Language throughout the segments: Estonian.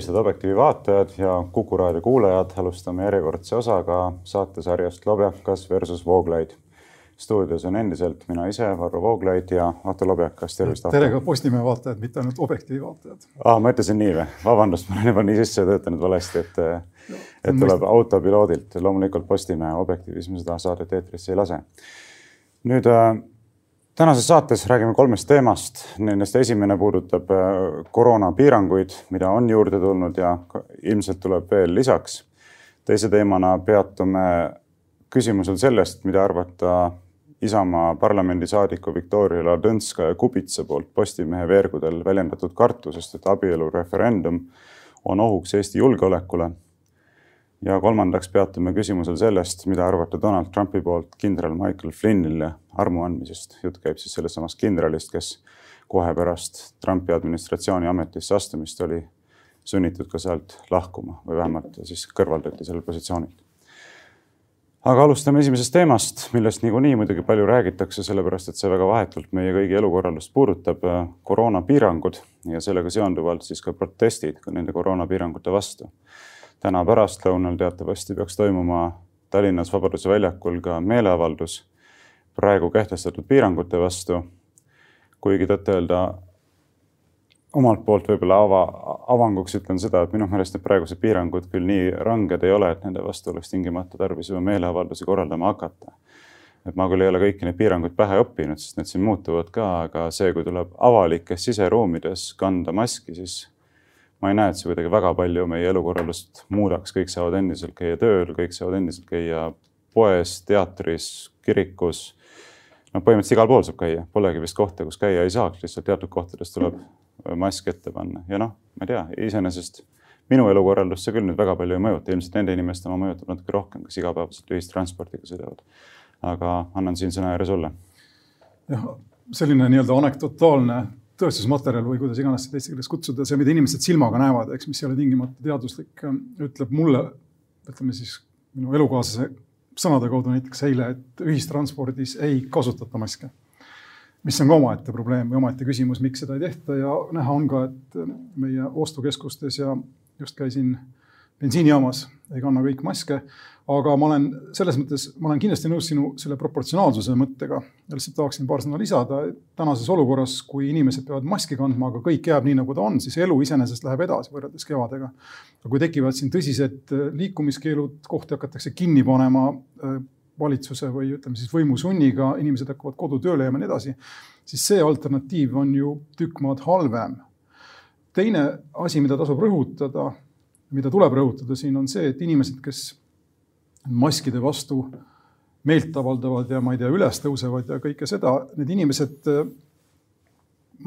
tervist, head Objektiivi vaatajad ja Kuku raadio kuulajad. alustame järjekordse osaga saatesarjast Lobjakas versus Vooglaid. stuudios on endiselt mina ise, Varro Vooglaid ja Ahto Lobjakas, tervist. tere ka Postimehe vaatajad, mitte ainult Objektiivi vaatajad. aa, ma ütlesin nii või? vabandust, ma olen juba nii sisse töötanud valesti, et, et tuleb autopiloodilt. loomulikult Postimehe Objektiivis me seda saadet eetrisse ei lase. nüüd äh, tänases saates räägime kolmest teemast. Nendest esimene puudutab äh, koroonapiiranguid, mida on juurde tulnud ja ilmselt tuleb veel lisaks. teise teemana peatume küsimusel sellest, mida arvata Isamaa parlamendisaadiku Viktoria Ladõnskaja-Kubitsa poolt Postimehe veergudel väljendatud kartusest, et abielureferendum on ohuks Eesti julgeolekule ja kolmandaks peatume küsimusel sellest, mida arvata Donald Trumpi poolt kindral Michael Flynnile armu andmisest. jutt käib siis sellest samast kindralist, kes kohe pärast Trumpi administratsiooni ametisse astumist oli sunnitud ka sealt lahkuma või vähemalt siis kõrvaldati sellelt positsioonilt. aga alustame esimesest teemast, millest niikuinii muidugi palju räägitakse, sellepärast et see väga vahetult meie kõigi elukorraldust puudutab. koroonapiirangud ja sellega seonduvalt siis ka protestid ka nende koroonapiirangute vastu täna pärastlõunal teatavasti peaks toimuma Tallinnas Vabaduse väljakul ka meeleavaldus praegu kehtestatud piirangute vastu. kuigi tõtt-öelda omalt poolt võib-olla ava, avanguks ütlen seda, et minu meelest need praegused piirangud küll nii ranged ei ole, et nende vastu oleks tingimata tarvis juba meeleavaldusi korraldama hakata. et ma küll ei ole kõiki neid piiranguid pähe õppinud, sest need siin muutuvad ka, aga see, kui tuleb avalikes siseruumides kanda maski, siis ma ei näe, et see kuidagi väga palju meie elukorraldust muudaks, kõik saavad endiselt käia tööl, kõik saavad endiselt käia poes, teatris, kirikus. noh, põhimõtteliselt igal pool saab käia, polegi vist kohta, kus käia ei saaks, lihtsalt teatud kohtades tuleb mask ette panna ja noh, ma ei tea, iseenesest minu elukorraldust see küll nüüd väga palju ei mõjuta, ilmselt nende inimeste oma mõjutab natuke rohkem, kes igapäevaselt ühistranspordiga sõidavad. aga annan siin sõnajärje sulle. jah, selline nii-öelda anekdotaalne tõestusmaterjal või kuidas iganes seda eesti keeles kutsuda, see, mida inimesed silmaga näevad, eks, mis ei ole tingimata teaduslik, ütleb mulle, ütleme siis minu elukaaslase sõnade kaudu näiteks eile, et ühistranspordis ei kasutata maske. mis on ka omaette probleem või omaette küsimus, miks seda ei tehta ja näha on ka, et meie ostukeskustes ja just käisin bensiinijaamas, ei kanna kõik maske aga ma olen selles mõttes, ma olen kindlasti nõus sinu selle proportsionaalsuse mõttega. lihtsalt tahaksin paar sõna lisada. tänases olukorras, kui inimesed peavad maski kandma, aga kõik jääb nii, nagu ta on, siis elu iseenesest läheb edasi võrreldes kevadega. aga kui tekivad siin tõsised äh, liikumiskeelud, kohti hakatakse kinni panema äh, valitsuse või ütleme siis võimusunniga, inimesed hakkavad kodutööle jääma ja nii edasi, siis see alternatiiv on ju tükk maad halvem. teine asi, mida tasub rõhutada, mida tuleb rõhutada siin, on see, et inimesed, kes maskide vastu meelt avaldavad ja ma ei tea, üles tõusevad ja kõike seda, need inimesed,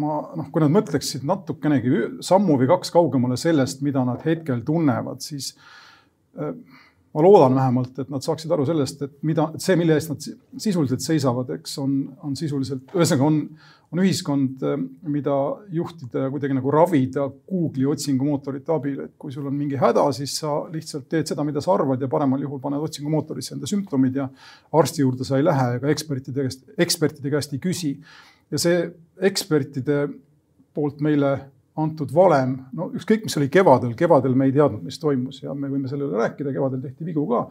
ma noh, kui nad mõtleksid natukenegi sammu või kaks kaugemale sellest, mida nad hetkel tunnevad, siis ma loodan vähemalt, et nad saaksid aru sellest, et mida, see, mille eest nad sisuliselt seisavad, eks on, on sisuliselt, ühesõnaga on, on ühiskond, mida juhtida ja kuidagi nagu ravida Google'i otsingumootorite abil, et kui sul on mingi häda, siis sa lihtsalt teed seda, mida sa arvad ja paremal juhul paned otsingumootorisse enda sümptomid ja arsti juurde sa ei lähe ega ekspertide käest, ekspertide käest ei küsi. ja see ekspertide poolt meile antud valem, no ükskõik, mis oli kevadel, kevadel me ei teadnud, mis toimus ja me võime selle üle rääkida, kevadel tehti vigu ka.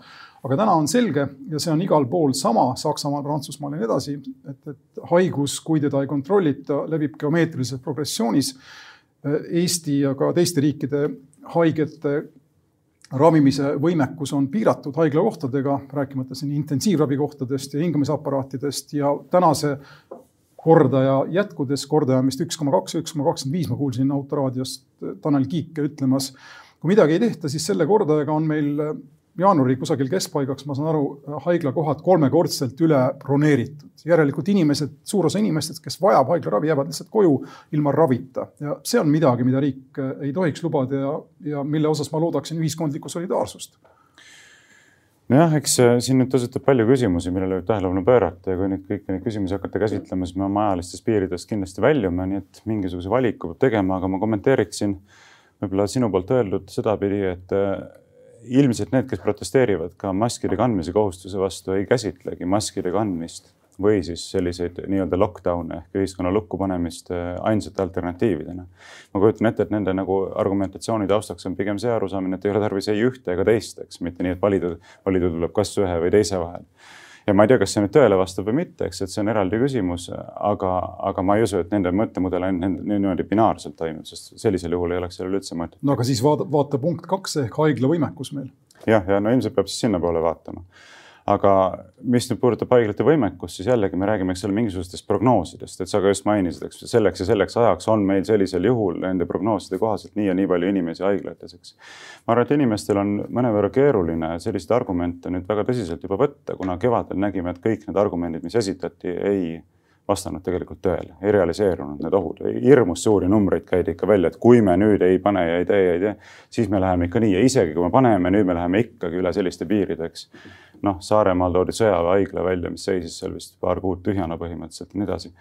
aga täna on selge ja see on igal pool sama, Saksamaal, Prantsusmaal ja nii edasi, et, et haigus, kui teda ei kontrollita, levib geomeetrilises progressioonis. Eesti ja ka teiste riikide haigete ravimise võimekus on piiratud haiglakohtadega, rääkimata siin intensiivravikohtadest ja hingamisaparaatidest ja tänase kordaja jätkudes, kordaja on vist üks koma kaks, üks koma kakskümmend viis, ma kuulsin autoraadiost Tanel Kiike ütlemas. kui midagi ei tehta, siis selle kordajaga on meil jaanuari kusagil keskpaigaks, ma saan aru, haiglakohad kolmekordselt üle broneeritud. järelikult inimesed, suur osa inimestest, kes vajab haiglaravi, jäävad lihtsalt koju ilma ravita ja see on midagi, mida riik ei tohiks lubada ja, ja mille osas ma loodaksin ühiskondlikku solidaarsust nojah, eks äh, siin nüüd tõusetub palju küsimusi, millele võib tähelepanu pöörata ja kui nüüd kõiki neid küsimusi hakata käsitlema, siis me oma ajalistest piiridest kindlasti väljume, nii et mingisuguse valiku peab tegema, aga ma kommenteeriksin võib-olla sinu poolt öeldud sedapidi, et äh, ilmselt need, kes protesteerivad ka maskide kandmise kohustuse vastu, ei käsitlegi maskide kandmist või siis selliseid nii-öelda lockdown'e ehk ühiskonna lukku panemist äh, ainsate alternatiividena. ma kujutan ette, et nende nagu argumentatsiooni taustaks on pigem see arusaamine, et ei ole tarvis ei ühte ega teist, eks, mitte nii, et valida, valida tuleb kas ühe või teise vahel ja ma ei tea, kas see nüüd tõele vastab või mitte, eks, et see on eraldi küsimus, aga, aga ma ei usu, et nende mõttemudel ainult niimoodi binaarselt toimib, sest sellisel juhul ei oleks sellel üldse mõtet. no aga siis vaata, vaata punkt kaks ehk haigla võimekus meil. jah, ja no ilmselt peab siis sinnapoole vaatama aga mis nüüd puudutab haiglate võimekust, siis jällegi me räägime, eks ole, mingisugustest prognoosidest, et sa ka just mainisid, eks selleks ja selleks ajaks on meil sellisel juhul nende prognooside kohaselt nii ja nii palju inimesi haiglates, eks. ma arvan, et inimestel on mõnevõrra keeruline selliseid argumente nüüd väga tõsiselt juba võtta, kuna kevadel nägime, et kõik need argumendid, mis esitati, ei vastanud tegelikult tõele, ei realiseerunud need ohud, hirmus suuri numbreid käidi ikka välja, et kui me nüüd ei pane ja ei tee ja ei tee, siis me läheme ikka nii. Ja isegi kui me paneme, nüüd me läheme ikkagi üle selliste piiride, eks noh, Saaremaal toodi sõjaväehaigla välja, mis seisis seal vist paar kuud tühjana põhimõtteliselt ja nii edasi.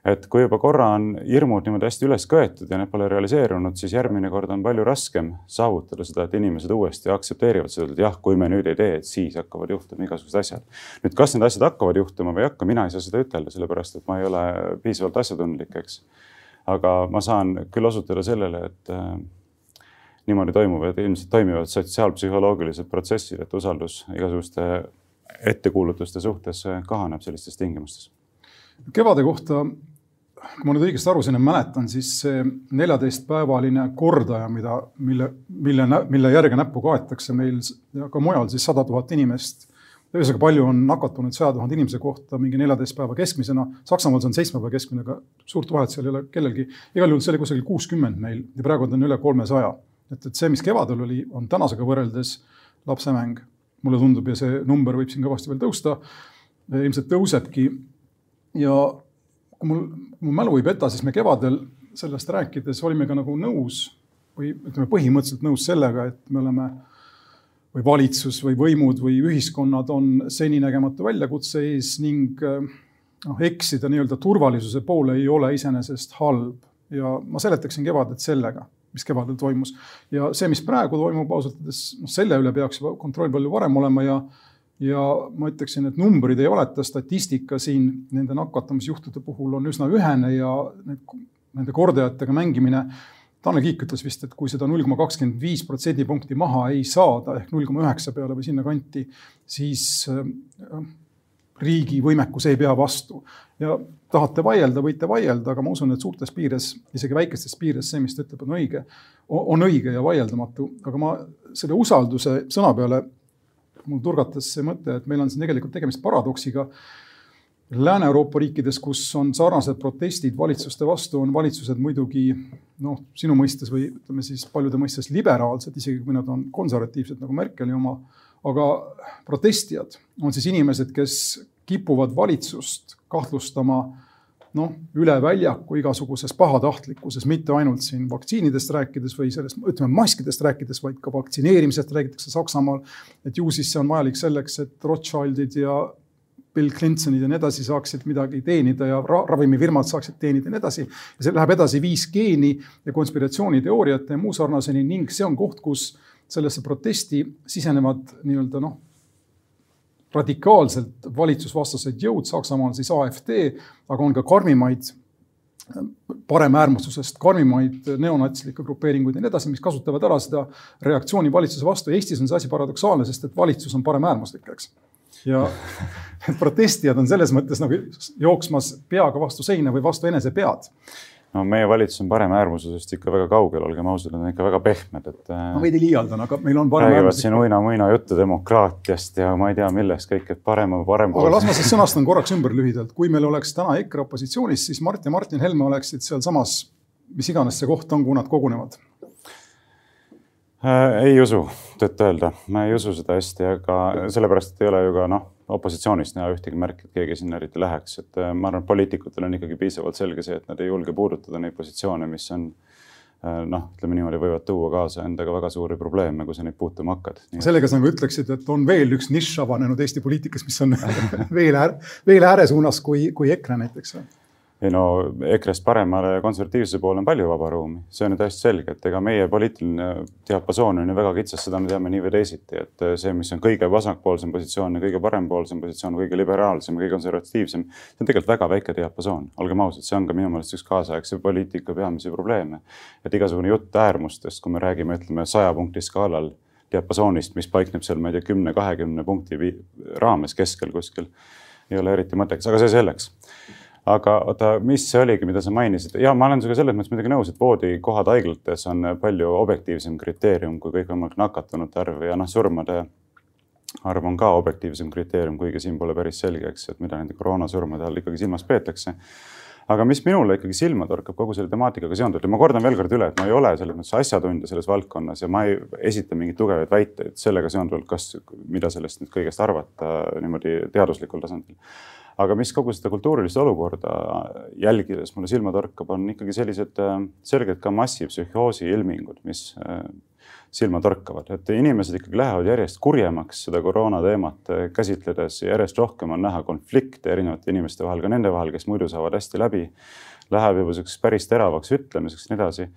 et kui juba korra on hirmud niimoodi hästi üles köetud ja need pole realiseerunud, siis järgmine kord on palju raskem saavutada seda, et inimesed uuesti aktsepteerivad seda, et jah, kui me nüüd ei tee, et siis hakkavad juhtuma igasugused asjad. nüüd, kas need asjad hakkavad juhtuma või ei hakka, mina ei saa seda ütelda, sellepärast et ma ei ole piisavalt asjatundlik, eks. aga ma saan küll osutada sellele, et niimoodi toimuvad, ilmselt toimivad sotsiaalpsühholoogilised protsessid, et usaldus igasuguste ettekuulutuste suhtes kahaneb sellistes tingimustes. kevade kohta, kui ma nüüd õigesti aru sain ja mäletan, siis see neljateistpäevaline kordaja, mida, mille, mille, mille järge näppu kaetakse meil ja ka mujal siis sada tuhat inimest ühesõnaga, palju on nakatunud saja tuhande inimese kohta mingi neljateist päeva keskmisena. Saksamaal see on seitsme päeva keskmine, aga suurt vahet seal ei ole kellelgi. igal juhul see oli kusagil kuuskümmend meil ja praegu on üle kolmesaja et, et see, mis kevadel oli, on tänasega võrreldes lapsemäng, mulle tundub, ja see number võib siin kõvasti veel tõusta. ilmselt tõusebki. ja kui mul, mu mälu ei peta, siis me kevadel sellest rääkides olime ka nagu nõus või ütleme, põhimõtteliselt nõus sellega, et me oleme või valitsus või võimud või ühiskonnad on seninägematu väljakutse ees ning noh, eksida nii-öelda turvalisuse poole ei ole iseenesest halb ja ma seletaksin kevadet sellega mis kevadel toimus. ja see, mis praegu toimub, ausalt öeldes, noh, selle üle peaks juba kontroll palju varem olema ja ja ma ütleksin, et numbrid ei valeta, statistika siin nende nakatumisjuhtude puhul on üsna ühene ja need, nende kordajatega mängimine. Tanel Kiik ütles vist, et kui seda null koma kakskümmend viis protsendipunkti maha ei saada ehk null koma üheksa peale või sinnakanti, siis äh, riigi võimekus ei pea vastu ja tahate vaielda, võite vaielda, aga ma usun, et suurtes piires, isegi väikestes piires see, mis ta ütleb, on õige, on õige ja vaieldamatu. aga ma selle usalduse sõna peale, mul turgatas see mõte, et meil on siin tegelikult tegemist paradoksiga. Lääne-Euroopa riikides, kus on sarnased protestid valitsuste vastu, on valitsused muidugi noh, sinu mõistes või ütleme siis paljude mõistes liberaalsed, isegi kui nad on konservatiivsed nagu Merkeli oma. aga protestijad on siis inimesed, kes kipuvad valitsust kahtlustama noh, üle väljaku igasuguses pahatahtlikkuses, mitte ainult siin vaktsiinidest rääkides või sellest, ütleme maskidest rääkides, vaid ka vaktsineerimisest räägitakse Saksamaal. et ju siis see on vajalik selleks, et Rothschildid ja Bill Clintonid ja nii edasi saaksid midagi teenida ja ra ravimifirmad saaksid teenida ja nii edasi. ja see läheb edasi 5G-ni ja konspiratsiooniteooriate ja muu sarnaseni ning see on koht, kus sellesse protesti sisenevad nii-öelda noh radikaalselt valitsusvastased jõud, Saksamaal siis AfD, aga on ka karmimaid paremäärmuslusest karmimaid neonatslikke grupeeringuid ja nii edasi, mis kasutavad ära seda reaktsiooni valitsuse vastu. Eestis on see asi paradoksaalne, sest et valitsus on paremäärmuslik, eks. ja protestijad on selles mõttes nagu jooksmas peaga vastu seina või vastu enese pead no meie valitsus on paremäärmuslusest ikka väga kaugel, olgem ausad, nad on ikka väga pehmed, et. ma äh, veidi liialdan, aga meil on parem. räägivad siin uina-muina juttu demokraatiast ja ma ei tea, millest kõik, et parem on parem. aga las ma siis sõnastan korraks ümber lühidalt, kui meil oleks täna EKRE opositsioonis, siis Mart ja Martin Helme oleksid sealsamas, mis iganes see koht on, kuhu nad kogunevad äh,. ei usu, tõtt-öelda, ma ei usu seda hästi, aga sellepärast, et ei ole ju ka noh opositsioonist näha ühtegi märki, et keegi sinna eriti läheks, et äh, ma arvan, et poliitikutel on ikkagi piisavalt selge see, et nad ei julge puudutada neid positsioone, mis on äh, noh, ütleme niimoodi, võivad tuua kaasa endaga väga suuri probleeme, kui sa neid puutuma hakkad. sellega sa nagu ütleksid, et on veel üks nišš avanenud Eesti poliitikas, mis on veel ääre, veel ääre suunas kui, kui EKRE näiteks ei no EKRE-st paremale konservatiivsuse poole on palju vaba ruumi, see on ju täiesti selge, et ega meie poliitiline diapasoon on ju väga kitsas, seda me teame nii või teisiti, et see, mis on kõige vasakpoolsem positsioon ja kõige parempoolsem positsioon, kõige liberaalsem ja kõige konservatiivsem, see on tegelikult väga väike diapasoon, olgem ausad, see on ka minu meelest üks kaasaegse poliitika peamisi probleeme. et igasugune jutt äärmustest, kui me räägime, ütleme saja punkti skaalal diapasoonist, mis paikneb seal, ma ei tea, kümne, kahekümne punkti raames keskel kuskil, ei ole eriti mõttekas, aga see selleks aga oota, mis see oligi, mida sa mainisid? ja ma olen sinuga selles mõttes muidugi nõus, et voodikohad haiglates on palju objektiivsem kriteerium kui kõikvõimalik nakatunute arv ja noh, surmade arv on ka objektiivsem kriteerium, kuigi siin pole päris selge, eks, et mida nende koroonasurmade all ikkagi silmas peetakse aga mis minule ikkagi silma torkab kogu selle temaatikaga seonduvalt ja ma kordan veel kord üle, et ma ei ole selles mõttes asjatundja selles valdkonnas ja ma ei esita mingeid tugevaid väiteid sellega seonduvalt, kas, mida sellest nüüd kõigest arvata niimoodi teaduslikul tasandil aga mis kogu seda kultuurilist olukorda jälgides mulle silma torkab, on ikkagi sellised äh, selgelt ka massipsühhoosi ilmingud, mis äh, silma torkavad, et inimesed ikkagi lähevad järjest kurjemaks seda koroona teemat äh, käsitledes, järjest rohkem on näha konflikte erinevate inimeste vahel, ka nende vahel, kes muidu saavad hästi läbi. Läheb juba selliseks päris teravaks ütlemiseks ja nii edasi.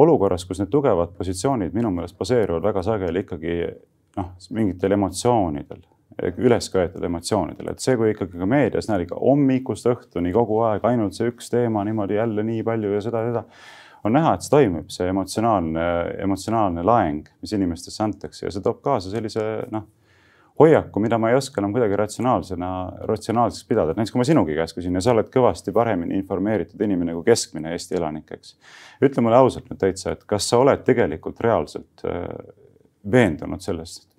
olukorras, kus need tugevad positsioonid minu meelest baseeruvad väga sageli ikkagi noh, mingitel emotsioonidel üles köetud emotsioonidele, et see, kui ikkagi ka meedias näed ikka hommikust õhtuni kogu aeg ainult see üks teema niimoodi jälle nii palju ja seda, seda. on näha, et see toimub, see emotsionaalne, emotsionaalne laeng, mis inimestesse antakse ja see toob kaasa sellise noh, hoiaku, mida ma ei oska enam kuidagi ratsionaalsena, ratsionaalseks pidada, näiteks kui ma sinugi käest küsin ja sa oled kõvasti paremini informeeritud inimene kui keskmine Eesti elanik, eks. ütle mulle ausalt nüüd täitsa, et kas sa oled tegelikult reaalselt äh, veendunud sellest,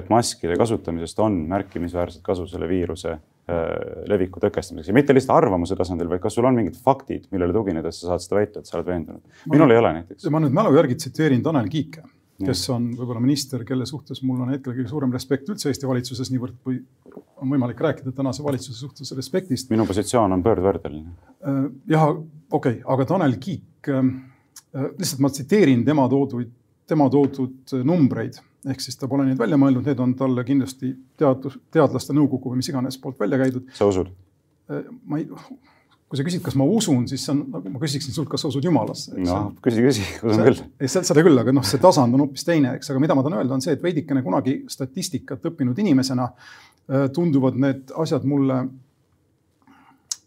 et maskide kasutamisest on märkimisväärselt kasu selle viiruse äh, leviku tõkestamiseks ja mitte lihtsalt arvamuse tasandil, vaid kas sul on mingid faktid, millele tuginedes sa saad seda väita, et sa oled veendunud? minul ei ole näiteks. ma nüüd mälu järgi tsiteerin Tanel Kiike, kes on võib-olla minister, kelle suhtes mul on hetkel kõige suurem respekt üldse Eesti valitsuses, niivõrd kui on võimalik rääkida tänase valitsuse suhtes respektist. minu positsioon on pöördvõrdeline. Äh, jah, okei okay,, aga Tanel Kiik, äh, lihtsalt ma tsiteerin tema toodud, tema toodud numbreid ehk siis ta pole neid välja mõelnud, need on talle kindlasti teadus, teadlaste nõukogu või mis iganes poolt välja käidud. sa usud? Äh, ma ei, kui sa küsid, kas ma usun, siis see on nagu ma küsiksin sult, kas sa usud jumalasse. no küsi, küsi, usun küll. ei, seda küll, aga noh, see tasand on hoopis teine, eks, aga mida ma tahan öelda, on see, et veidikene kunagi statistikat õppinud inimesena äh, tunduvad need asjad mulle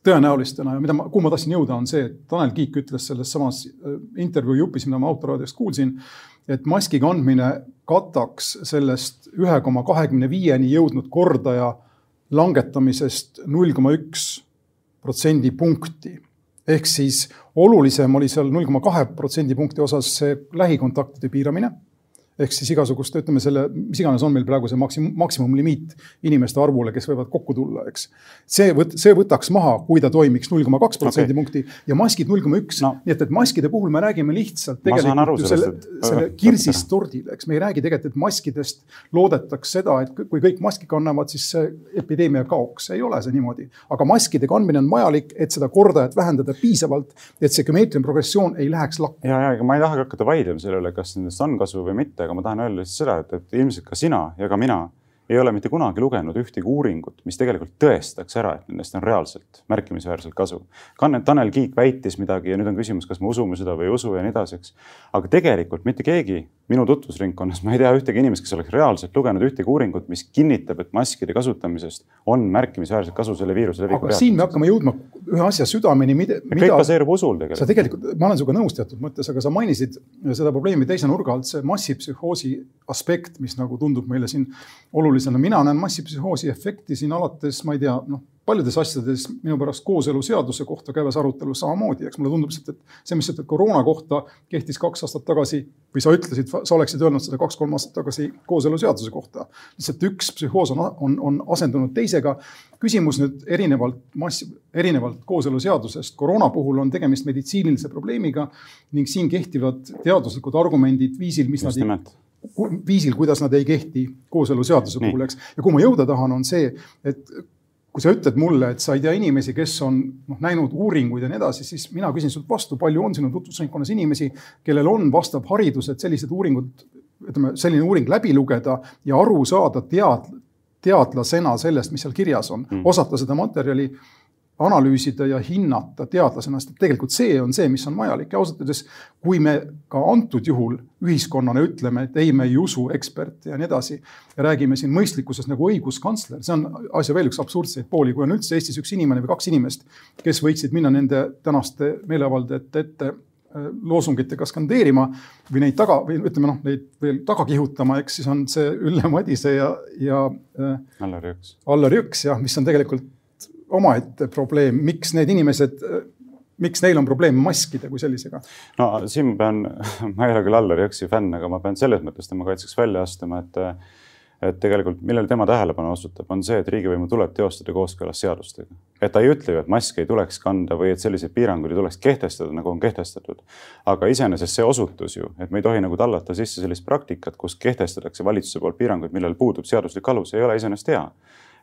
tõenäolistena ja mida ma, kuhu ma tahtsin jõuda, on see, et Tanel Kiik ütles selles samas äh, intervjuu jupis, mida ma autoraadiost kuulsin, et maski kandmine kataks sellest ühe koma kahekümne viieni jõudnud kordaja langetamisest null koma üks protsendipunkti. ehk siis olulisem oli seal null koma kahe protsendipunkti osas see lähikontaktide piiramine ehk siis igasugust, ütleme selle, mis iganes on meil praegu see maksimum, maksimumlimiit inimeste arvule, kes võivad kokku tulla, eks. see võt-, see võtaks maha, kui ta toimiks null koma kaks protsendipunkti ja maskid null koma üks. nii et, et maskide puhul me räägime lihtsalt tegelikult ju selle, selle kirsist tordile, eks me ei räägi tegelikult, et maskidest loodetaks seda, et kui kõik maski kannavad, siis see epideemia kaoks, ei ole see niimoodi. aga maskide kandmine on vajalik, et seda kordajat vähendada piisavalt, et see geomeetriline progressioon ei läheks lakku. ja, ja ega ma ei tahagi hakata vaidlema selle üle, kas nendest on kasu või mitte, aga ma tahan öelda lihtsalt seda, et, et ilmselt ka sina ja ka mina ei ole mitte kunagi lugenud ühtegi uuringut, mis tegelikult tõestaks ära, et nendest on reaalselt märkimisväärselt kasu. Tanel Kiik väitis midagi ja nüüd on küsimus, kas me usume seda või ei usu ja nii edasi, eks. aga tegelikult mitte keegi minu tutvusringkonnas, ma ei tea ühtegi inimest, kes oleks reaalselt lugenud ühtegi uuringut, mis kinnitab, et maskide kasutamisest on märkimisväärselt kasu selle viiruse leviku peatamiseks. siin me hakkame jõudma ühe asja südameni, mida. kõik baseerub usul tegelikult. sa tegelikult, ma olen sinuga nõus teatud mõttes, aga sa mainisid seda probleemi teise nurga alt, see massipsühhoosi aspekt, mis nagu tundub meile siin olulisena. mina näen massipsühhoosi efekti siin alates, ma ei tea, noh paljudes asjades minu pärast kooseluseaduse kohta käivas arutelus samamoodi, eks mulle tundub lihtsalt, et see, mis sa ütled koroona kohta, kehtis kaks aastat tagasi või sa ütlesid, sa oleksid öelnud seda kaks-kolm aastat tagasi kooseluseaduse kohta. lihtsalt üks psühhoos on, on, on asendunud teisega. küsimus nüüd erinevalt mass, erinevalt kooseluseadusest, koroona puhul on tegemist meditsiinilise probleemiga ning siin kehtivad teaduslikud argumendid viisil, mis Just nad ei viisil, kuidas nad ei kehti kooseluseaduse puhul, eks. ja kuhu ma jõuda tahan, on see, et kui sa ütled mulle, et sa ei tea inimesi, kes on noh, näinud uuringuid ja nii edasi, siis mina küsin sult vastu, palju on sinu tutvusringkonnas inimesi, kellel on vastav haridus, et sellised uuringud, ütleme, selline uuring läbi lugeda ja aru saada tead-, teadlasena sellest, mis seal kirjas on mm., osata seda materjali analüüsida ja hinnata teadlasena, sest tegelikult see on see, mis on vajalik ja ausalt öeldes, kui me ka antud juhul ühiskonnana ütleme, et ei, me ei usu eksperte ja nii edasi ja räägime siin mõistlikkusest nagu õiguskantsler, see on asja veel üks absurdseid pooli, kui on üldse Eestis üks inimene või kaks inimest, kes võiksid minna nende tänaste meeleavaldajate ette äh, loosungitega skandeerima või neid taga või ütleme noh, neid veel taga kihutama, eks siis on see Ülle Madise ja, ja äh,. Allar Jõks. Allar Jõks jah, mis on tegelikult omaette probleem, miks need inimesed, miks neil on probleem maskide kui sellisega? no siin pean, ma ei ole küll Allar Jõksi fänn, aga ma pean selles mõttes tema kaitseks välja astuma, et et tegelikult millele tema tähelepanu osutab, on see, et riigivõimu tuleb teostada kooskõlas seadustega. et ta ei ütle ju, et maski ei tuleks kanda või et selliseid piiranguid ei tuleks kehtestada, nagu on kehtestatud. aga iseenesest see osutus ju, et me ei tohi nagu tallata sisse sellist praktikat, kus kehtestatakse valitsuse poolt piiranguid, millel puudub seaduslik alus, ei ole iseenesest hea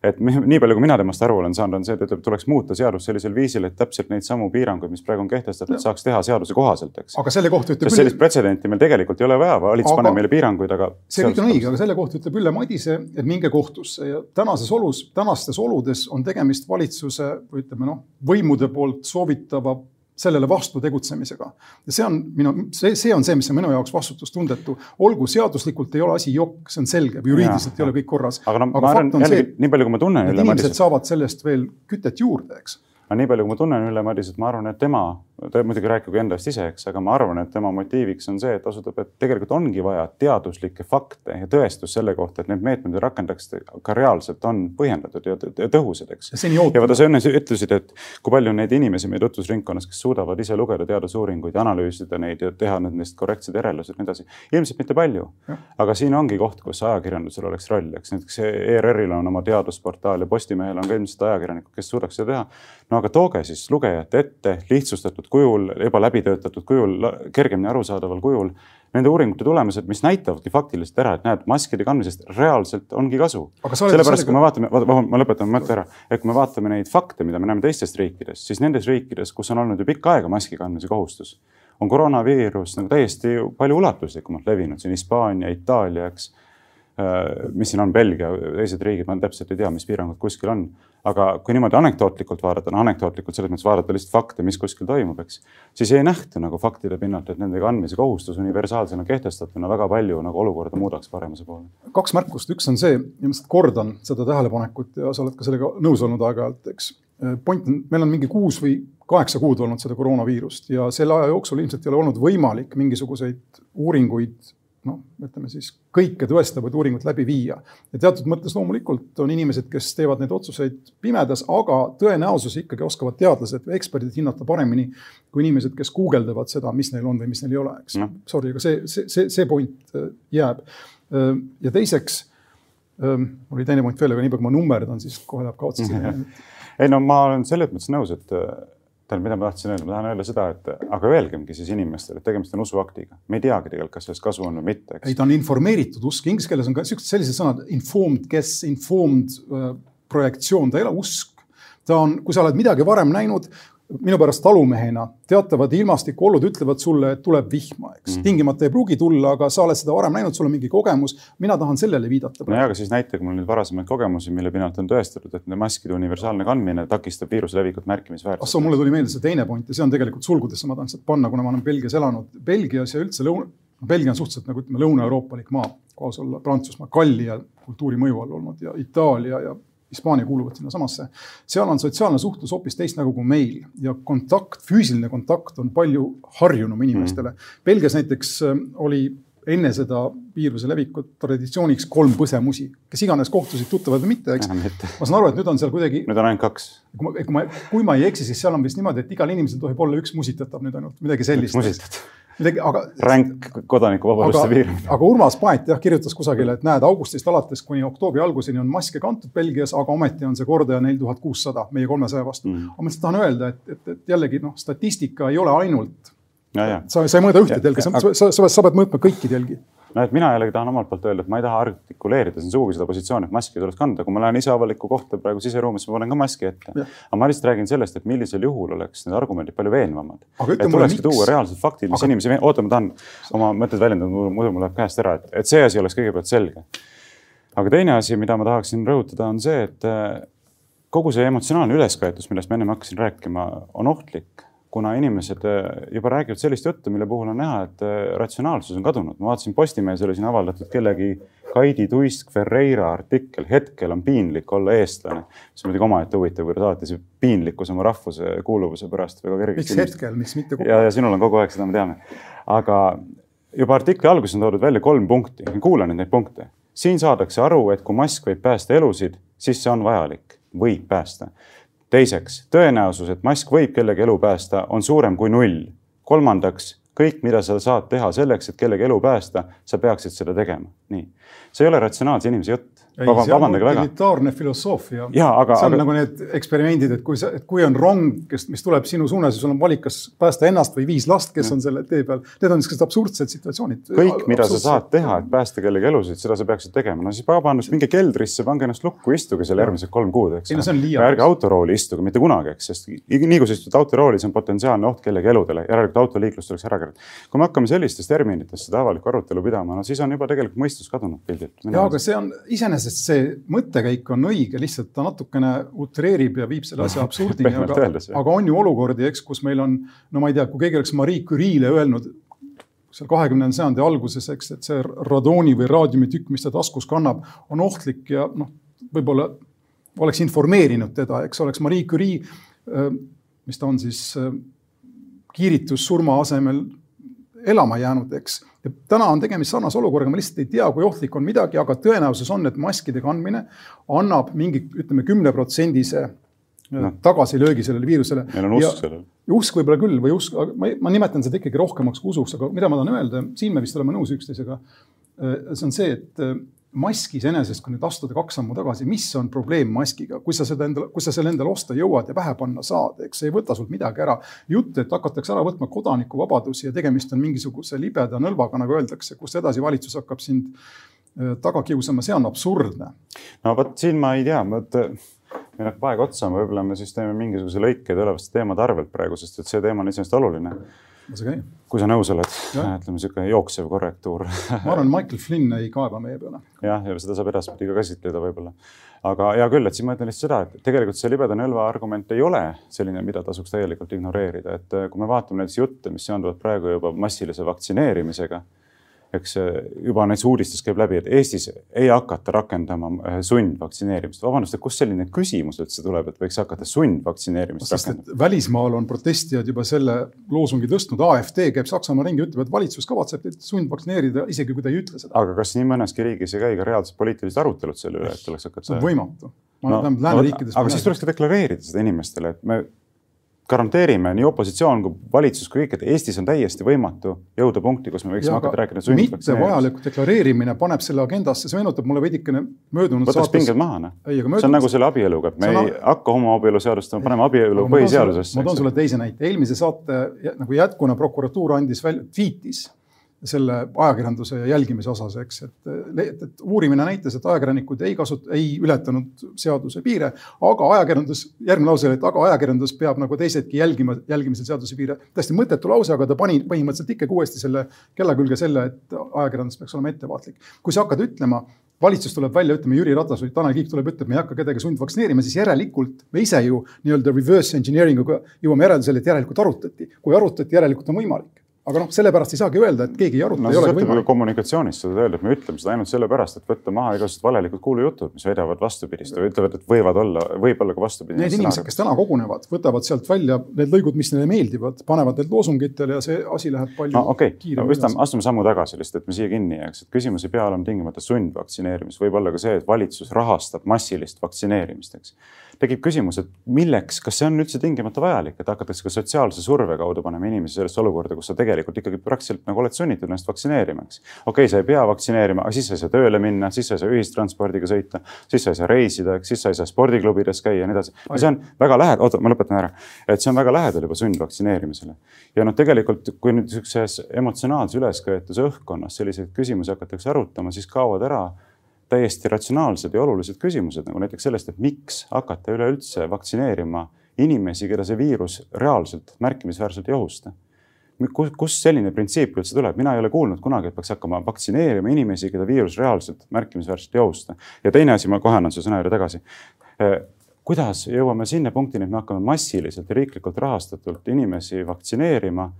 et nii palju, kui mina temast aru olen saanud, on see, et ütleb, tuleks muuta seadust sellisel viisil, et täpselt neid samu piiranguid, mis praegu on kehtestatud, saaks teha seaduse kohaselt, eks. aga selle kohta ütleb. sellist pretsedenti meil tegelikult ei ole vaja, valitsus aga... paneb meile piiranguid, aga. see kõik on õige, aga selle kohta ütleb Ülle Madise, et minge kohtusse ja tänases olus, tänastes oludes on tegemist valitsuse või ütleme noh, võimude poolt soovitava sellele vastu tegutsemisega. ja see on minu, see, see on see, mis on minu jaoks vastutustundetu. olgu seaduslikult ei ole asi jokk, see on selge, juriidiliselt ja, ei ole kõik korras. aga, no, aga fakt on jällegi, nii palju, kui ma tunnen. inimesed saavad sellest veel kütet juurde, eks aga nii palju, kui ma tunnen Ülle Madisat, ma arvan, et tema, ta muidugi rääkigu endast ise, eks, aga ma arvan, et tema motiiviks on see, et osutab, et tegelikult ongi vaja teaduslikke fakte ja tõestust selle kohta, et need meetmed, mida rakendatakse, ka reaalselt on põhjendatud ja tõhusad, eks. ja vaata, sa enne ütlesid, et kui palju neid inimesi meie tutvusringkonnas, kes suudavad ise lugeda teadusuuringuid ja analüüsida neid ja teha nendest korrektsed järeldused ja nii edasi. ilmselt mitte palju, aga siin ongi koht, kus ajakirjandusel oleks roll, eks näiteks ERR-il on oma teadusportaal ja Postimehel on ka ilmselt ajakirjanikud, kes suudaks seda teha no aga tooge siis lugejate ette lihtsustatud kujul, juba läbitöötatud kujul, kergemini arusaadaval kujul nende uuringute tulemused, mis näitavadki faktiliselt ära, et näed, maskide kandmisest reaalselt ongi kasu. sellepärast, kui me vaatame, ma lõpetan mõtte ära, et kui me vaatame neid fakte, mida me näeme teistest riikidest, siis nendes riikides, kus on olnud ju pikka aega maski kandmise kohustus, on koroonaviirus nagu täiesti palju ulatuslikumalt levinud, siin Hispaania, Itaalia, eks mis siin on, Belgia, teised riigid, ma täpselt ei tea, mis piirangud kuskil on. aga kui niimoodi anekdootlikult vaadata, no anekdootlikult selles mõttes vaadata lihtsalt fakte, mis kuskil toimub, eks. siis ei nähta nagu faktide pinnalt, et nendega andmise kohustus universaalsena kehtestatuna väga palju nagu olukorda muudaks paremuse poole. kaks märkust, üks on see, ja ma lihtsalt kordan seda tähelepanekut ja sa oled ka sellega nõus olnud aeg-ajalt, eks. point on, meil on mingi kuus või kaheksa kuud olnud seda koroonaviirust ja selle aja jooksul ilmselt ei ole olnud võimalik mingisuguseid uuringuid noh, ütleme siis kõike tõestavaid uuringuid läbi viia. ja teatud mõttes loomulikult on inimesed, kes teevad neid otsuseid pimedas, aga tõenäosus ikkagi oskavad teadlased või eksperdid hinnata paremini kui inimesed, kes guugeldavad seda, mis neil on või mis neil ei ole, eks no.. Sorry, aga see, see, see, see point äh, jääb. Äh, ja teiseks, äh, oli teine point veel, aga niipea kui ma nummerdan, siis kohe läheb ka otsa ei no ma olen selles mõttes nõus, et tähendab, mida ma tahtsin öelda, ma tahan öelda seda, et aga öelgemgi siis inimestele, et tegemist on usuaktiga. me ei teagi tegelikult, kas sellest kasu on või mitte. ei, ta on informeeritud usk, inglise keeles on ka siuksed sellised sõnad informed guess, informed uh, projektsioon, ta ei ole usk. ta on, kui sa oled midagi varem näinud, minu pärast talumehena teatavad ilmastikuolud ütlevad sulle, et tuleb vihma, eks mm. -hmm. tingimata ei pruugi tulla, aga sa oled seda varem näinud, sul on mingi kogemus. mina tahan sellele viidata. nojah, aga siis näitage mulle nüüd varasemaid kogemusi, mille pinnalt on tõestatud, et nende maskide universaalne kandmine takistab viiruse levikut märkimisväärselt. ah soo, mulle tuli meelde see teine point ja see on tegelikult sulgudesse, ma tahan seda panna, kuna ma olen Belgias elanud. Belgias ja üldse lõuna, Belgia on suhteliselt nagu ütleme, lõuna-euroopalik maa, kaasa olla Prantsusmaa, kalli ja kultuuri mõju all olnud ja Itaalia ja Hispaania kuuluvad sinnasamasse. seal on sotsiaalne suhtlus hoopis teist nägu kui meil ja kontakt, füüsiline kontakt on palju harjunum inimestele mm.. Belgias näiteks äh, oli enne seda viiruse levikut traditsiooniks kolm põsemusi, kes iganes kohtusid tuttavad või mitte, eks. ma saan aru, et nüüd on seal kuidagi. nüüd on ainult kaks. kui ma, kui ma, kui ma ei eksi, siis seal on vist niimoodi, et igal inimesel tohib olla üks musitatav nüüd ainult, midagi sellist. Midagi, aga. ränk kodanikuvabaduste piiramine. aga Urmas Paet jah kirjutas kusagile, et näed, augustist alates kuni oktoobri alguseni on maske kantud Belgias, aga ometi on see kordaja neli tuhat kuussada meie kolmesaja vastu mm.. aga ma lihtsalt tahan öelda, et, et, et jällegi noh, statistika ei ole ainult. sa, sa ei mõõda ühte telge, sa, sa, sa, sa pead mõõtma kõiki telgi no et mina jällegi tahan omalt poolt öelda, et ma ei taha artikuleerida siin sugugi seda positsiooni, et maski tuleks kanda, kui ma lähen ise avalikku kohta praegu siseruumis, ma panen ka maski ette. aga ma lihtsalt räägin sellest, et millisel juhul oleks need argumendid palju veenvamad. et tulekski tuua reaalsed faktid, mis aga... inimesi, oota, ma tahan oma mõtted väljendada, muidu mul läheb käest ära, et, et see asi oleks kõigepealt selge. aga teine asi, mida ma tahaksin rõhutada, on see, et kogu see emotsionaalne ülesköetus, millest ma ennem hakkasin rääkima, on ohtlik, kuna inimesed äh, juba räägivad sellist juttu, mille puhul on näha, et äh, ratsionaalsus on kadunud. ma vaatasin Postimehes oli siin avaldatud kellegi Kaidi Tuisk Ferreira artikkel, hetkel on piinlik olla eestlane. mis on muidugi omaette huvitav, kuidas alati see piinlikkus oma rahvuse kuuluvuse pärast väga kergesti. miks hetkel, miks mitte kogu aeg? ja, ja sinul on kogu aeg, seda me teame. aga juba artikli alguses on toodud välja kolm punkti, kuula nüüd neid punkte. siin saadakse aru, et kui mask võib päästa elusid, siis see on vajalik, võib päästa. Teiseks, tõenäosus, et mask võib kellegi elu päästa, on suurem kui null. kolmandaks, kõik, mida sa saad teha selleks, et kellegi elu päästa, sa peaksid seda tegema. nii, see ei ole ratsionaalse inimese jutt vabandage väga. utilitaarne filosoofia. see on aga... nagu need eksperimendid, et kui sa, et kui on rong, kes, mis tuleb sinu suunas ja sul on valik, kas päästa ennast või viis last, kes ja. on selle tee peal. Need on niisugused absurdsed situatsioonid. kõik, mida sa saad teha, et päästa kellegi elusid, seda sa peaksid tegema. no siis vabandust, minge keldrisse, pange ennast lukku, istuge seal järgmised kolm kuud, eks. ärge autorooli istuge mitte kunagi, eks, sest nii kui sa istud autorooli, see on potentsiaalne oht kellegi eludele, järelikult autoliiklus tuleks ära keerata. kui me hakkame sellistest terminitest seda avalikku arutelu pidama, no siis on juba tegelikult mõistus kadunud pildilt. ja, aga see on iseenesest see mõte mõttekäik on õige, lihtsalt ta natukene utreerib ja viib selle asja absurdini, aga, aga on ju olukordi, eks, kus meil on, no ma ei tea, kui keegi oleks Marie Curie'le öelnud seal kahekümnenda sajandi alguses, eks, et see radooni või raadiumitükk, mis ta taskus kannab, on ohtlik ja noh, võib-olla oleks informeerinud teda, eks oleks Marie Curie, mis ta on siis kiiritussurma asemel elama jäänud, eks. täna on tegemist sarnase olukorraga, ma lihtsalt ei tea, kui ohtlik on midagi, aga tõenäosus on, et maskide kandmine annab mingi, ütleme, kümneprotsendise no. tagasilöögi sellele viirusele. meil on usk sellele. usk võib-olla küll või usk, ma, ma nimetan seda ikkagi rohkemaks kui usuks, aga mida ma tahan öelda, siin me vist oleme nõus üksteisega. see on see, et mask iseenesest, kui nüüd astuda kaks sammu tagasi, mis on probleem maskiga, kui sa seda endale, kui sa selle endale osta jõuad ja pähe panna saad, eks see ei võta sult midagi ära. jutt, et hakatakse ära võtma kodanikuvabadusi ja tegemist on mingisuguse libeda nõlvaga, nagu öeldakse, kust edasi valitsus hakkab sind äh, taga kiusama, see on absurdne. no vot siin ma ei tea, vot meil hakkab aeg otsa, võib-olla me siis teeme mingisuguse lõike tulevaste teemade arvelt praegu, sest et see teema on iseenesest oluline kui sa nõus oled, ütleme niisugune jooksev korrektuur ma arvan, Michael Flynn ei kaeba meie peale. jah, ja seda saab edaspidi ka käsitleda võib-olla. aga hea küll, et siin ma ütlen lihtsalt seda, et tegelikult see libeda nõlva argument ei ole selline, mida tasuks täielikult ignoreerida, et kui me vaatame näiteks jutte, mis seonduvad praegu juba massilise vaktsineerimisega eks juba näiteks uudistes käib läbi, et Eestis ei hakata rakendama äh, sundvaktsineerimist. vabandust, et kust selline küsimus üldse tuleb, et võiks hakata sundvaktsineerimist rakendama? välismaal on protestijad juba selle loosungi tõstnud, AfD käib Saksamaa ringi, ütleb, et valitsus kavatseb teid sundvaktsineerida, isegi kui ta ei ütle seda. aga kas nii mõneski riigis ei käi ka reaalsed poliitilised arutelud selle üle, et tuleks hakata? võimatu. No, no, aga siis tuleks ka deklareerida seda inimestele, et me garanteerime nii opositsioon kui valitsus kui kõik, et Eestis on täiesti võimatu jõuda punkti, kus me võiksime hakata rääkima mittevajaliku deklareerimine paneb selle agendasse, see meenutab mulle veidikene möödunud võtaks pinged maha, noh. see on nagu selle abieluga, et me ei a... hakka homoabielu seadustama, paneme abielu põhiseadusesse. ma toon sulle teise näite, eelmise saate nagu jätkuna prokuratuur andis välja, tweetis selle ajakirjanduse jälgimise osas, eks, et, et, et uurimine näitas, et ajakirjanikud ei kasut-, ei ületanud seaduse piire, aga ajakirjandus, järgmine lause oli, et aga ajakirjandus peab nagu teisedki jälgima, jälgimisel seaduse piire. täiesti mõttetu lause, aga ta pani põhimõtteliselt ikkagi uuesti selle kella külge selle, et ajakirjandus peaks olema ettevaatlik. kui sa hakkad ütlema, valitsus tuleb välja, ütleme Jüri Ratas või Tanel Kiik tuleb, ütleb, me ei hakka kedagi sundvaktsineerima, siis järelikult me ise ju nii-öelda reverse engineering uga jõuame järeldusele, et järelikult arutati. kui arutati, järelikult on võimalik aga noh, sellepärast ei saagi öelda, et keegi ei aruta no,. sõltub kommunikatsioonist seda öelda, et me ütleme seda ainult sellepärast, et võtta maha igasugused valelikud kuulujutud, mis väidavad vastupidist või ütlevad, et võivad olla, võib olla ka vastupidi. Need inimesed, kes täna kogunevad, võtavad sealt välja need lõigud, mis neile meeldivad, panevad need loosungitele ja see asi läheb palju no, okay. kiiremini no,. Astume sammu tagasi lihtsalt, et me siia kinni jääks, et küsimus ei pea olema tingimata sundvaktsineerimis, võib olla ka see, et valitsus rahastab massilist vaktsineerimist, eks tekib küsimus, et milleks, kas see on üldse tingimata vajalik, et hakatakse ka sotsiaalse surve kaudu panema inimesi sellesse olukorda, kus sa tegelikult ikkagi praktiliselt nagu oled sunnitud ennast vaktsineerima, eks. okei okay,, sa ei pea vaktsineerima, aga siis sa ei saa tööle minna, siis sa ei saa ühistranspordiga sõita, siis sa ei saa reisida, eks, siis sa ei saa spordiklubides käia ja nii edasi. see on väga lähedal, oota, ma lõpetan ära, et see on väga lähedal juba sundvaktsineerimisele. ja noh, tegelikult kui nüüd niisuguses emotsionaalse ülesköetuse õhkkonnas selliseid küsimusi hakatakse arutama, siis kaovad ära täiesti ratsionaalsed ja olulised küsimused, nagu näiteks sellest, et miks hakata üleüldse vaktsineerima inimesi, keda see viirus reaalselt märkimisväärselt ei ohusta. kust selline printsiip üldse tuleb, mina ei ole kuulnud kunagi, et peaks hakkama vaktsineerima inimesi, keda viirus reaalselt märkimisväärselt ei ohusta. ja teine asi, ma kohe annan su sõna juurde tagasi kuidas jõuame sinna punktini, et me hakkame massiliselt ja riiklikult rahastatult inimesi vaktsineerima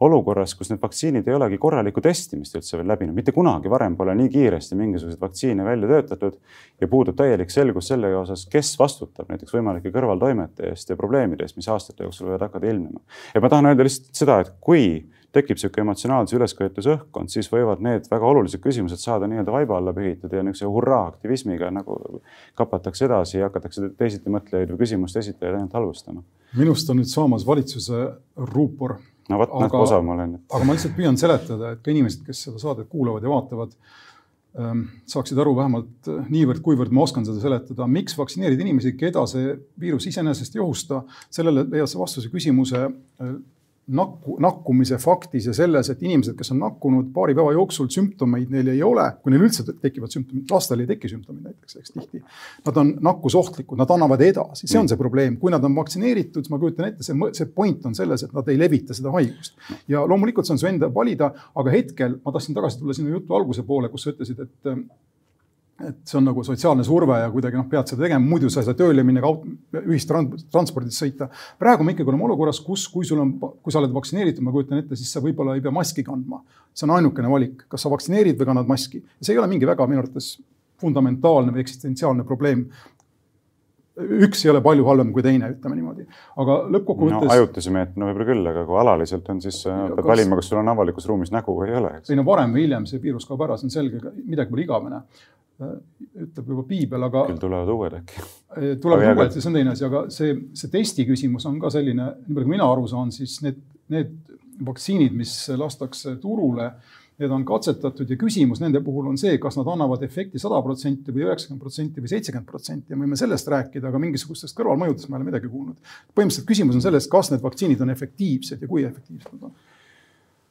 olukorras, kus need vaktsiinid ei olegi korralikku testimist üldse veel läbinud, mitte kunagi varem pole nii kiiresti mingisuguseid vaktsiine välja töötatud ja puudub täielik selgus selle osas, kes vastutab näiteks võimalike kõrvaltoimete eest ja probleemide eest, mis aastate jooksul võivad hakata ilmnema. ja ma tahan öelda lihtsalt seda, et kui tekib niisugune emotsionaalse ülesköetuse õhkkond, siis võivad need väga olulised küsimused saada nii-öelda vaiba alla pühitud ja niisuguse hurraa aktivismiga nagu kapatakse edasi ja hakatakse teisitimõtlejaid või küsimuste esitajaid ainult halvustama. minust on nüüd saamas valitsuse ruupor no vot, näed, osav ma olen. aga ma lihtsalt püüan seletada, et ka inimesed, kes seda saadet kuulavad ja vaatavad, ähm, saaksid aru vähemalt äh, niivõrd-kuivõrd ma oskan seda seletada, miks vaktsineerida inimesi, keda see viirus iseenesest ei ohusta. sellele leiad sa vastuse küsimuse äh, nakku, nakkumise faktis ja selles, et inimesed, kes on nakkunud paari päeva jooksul, sümptomeid neil ei ole, kui neil üldse tekivad sümptomid, lastel ei teki sümptomeid näiteks, eks tihti. Nad on nakkusohtlikud, nad annavad edasi, see on see probleem, kui nad on vaktsineeritud, siis ma kujutan ette, see, see point on selles, et nad ei levita seda haigust. ja loomulikult see on su enda valida, aga hetkel ma tahtsin tagasi tulla sinu jutu alguse poole, kus sa ütlesid, et et see on nagu sotsiaalne surve ja kuidagi noh, pead seda tegema, muidu sa ei saa tööle minna ühistranspordis sõita. praegu me ikkagi oleme olukorras, kus, kui sul on, kui sa oled vaktsineeritud, ma kujutan ette, siis sa võib-olla ei pea maski kandma. see on ainukene valik, kas sa vaktsineerid või kannad maski. see ei ole mingi väga minu arvates fundamentaalne või eksistentsiaalne probleem. üks ei ole palju halvem kui teine, ütleme niimoodi, aga lõppkokkuvõttes no,. ajutise meetmena võib-olla küll, aga kui alaliselt on, siis ja, pead kas... valima, kas sul on avalikus ruumis nägu või ei ole. ei no varem või hiljem see viirus kaob ära, see on selge, midagi pole igavene ütleb juba piibel, aga. küll tulevad uued äkki. Äh, tulevad uued, see on teine asi, aga see, see testi küsimus on ka selline, nii palju kui mina aru saan, siis need, need vaktsiinid, mis lastakse turule, need on katsetatud ja küsimus nende puhul on see, kas nad annavad efekti sada protsenti või üheksakümmend protsenti või seitsekümmend protsenti ja me võime sellest rääkida, aga mingisugustest kõrvalmõjudest ma ei ole midagi kuulnud. põhimõtteliselt küsimus on selles, kas need vaktsiinid on efektiivsed ja kui efektiivsed nad on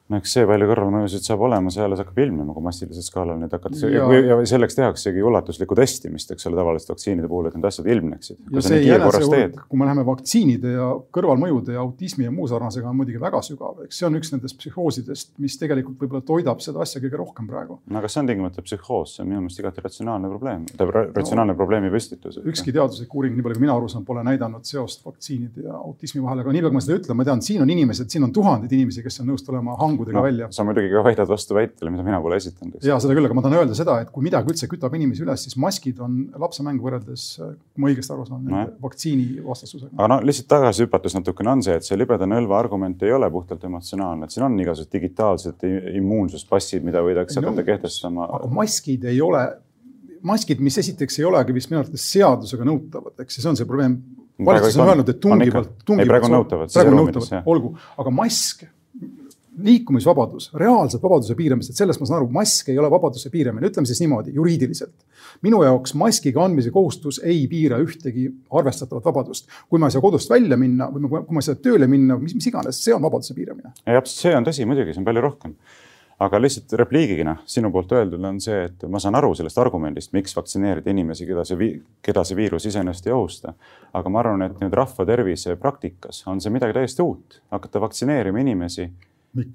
no eks see palju kõrvalmõjusid saab olema, see alles hakkab ilmnema, kui massilisel skaalal neid hakatakse ja. ja selleks tehaksegi ulatuslikku testimist, eks ole, tavaliste vaktsiinide puhul, et need asjad ilmneksid. kui me läheme vaktsiinide ja kõrvalmõjude ja autismi ja muu sarnasega, on muidugi väga sügav, eks see on üks nendest psühhoosidest, mis tegelikult võib-olla toidab seda asja kõige rohkem praegu. no aga see on tingimata psühhoos, see on minu meelest igati ratsionaalne probleem, tähendab ratsionaalne no, probleemi püstitus. ükski teaduslik uuring, nii palju kui mina aru saan, pole näidanud seost vaktsiinide ja autismi vahel, aga nii palju, kui ma seda ütlen, ma tean, siin on inimesed, siin on tuhandeid inimesi, kes on nõus tulema hangudega no, välja muidugi ka väidad vastu väitele, mida mina pole esitanud. ja seda küll, aga ma tahan öelda seda, et kui midagi üldse kütab inimesi üles, siis maskid on lapsemäng võrreldes, kui ma õigesti aru saan no., vaktsiini vastastusega. aga no lihtsalt tagasi hüpates natukene on see, et see libeda nõlva argument ei ole puhtalt emotsionaalne, et siin on igasugused digitaalsed immuunsuspassid, mida võidakse hakata no, kehtestama. aga maskid ei ole, maskid, mis esiteks ei olegi vist minu arvates seadusega nõutavad, eks see on see probleem valitsus on öelnud, et tungivalt, tungivalt. praegu nõutavad. praegu nõutavad, olgu, aga mask liikumisvabadus, reaalselt vabaduse piiramist, et sellest ma saan aru, mask ei ole vabaduse piiramine, ütleme siis niimoodi juriidiliselt. minu jaoks maski kandmise kohustus ei piira ühtegi arvestatavat vabadust. kui ma ei saa kodust välja minna või kui ma ei saa tööle minna, mis, mis iganes, see on vabaduse piiramine. jah, see on tõsi muidugi, see on palju rohkem aga lihtsalt repliigina sinu poolt öeldud on see, et ma saan aru sellest argumendist, miks vaktsineerida inimesi, keda see, keda see viirus iseenesest ei ohusta. aga ma arvan, et nüüd rahva tervise praktikas on see midagi täiesti uut, hakata vaktsineerima inimesi?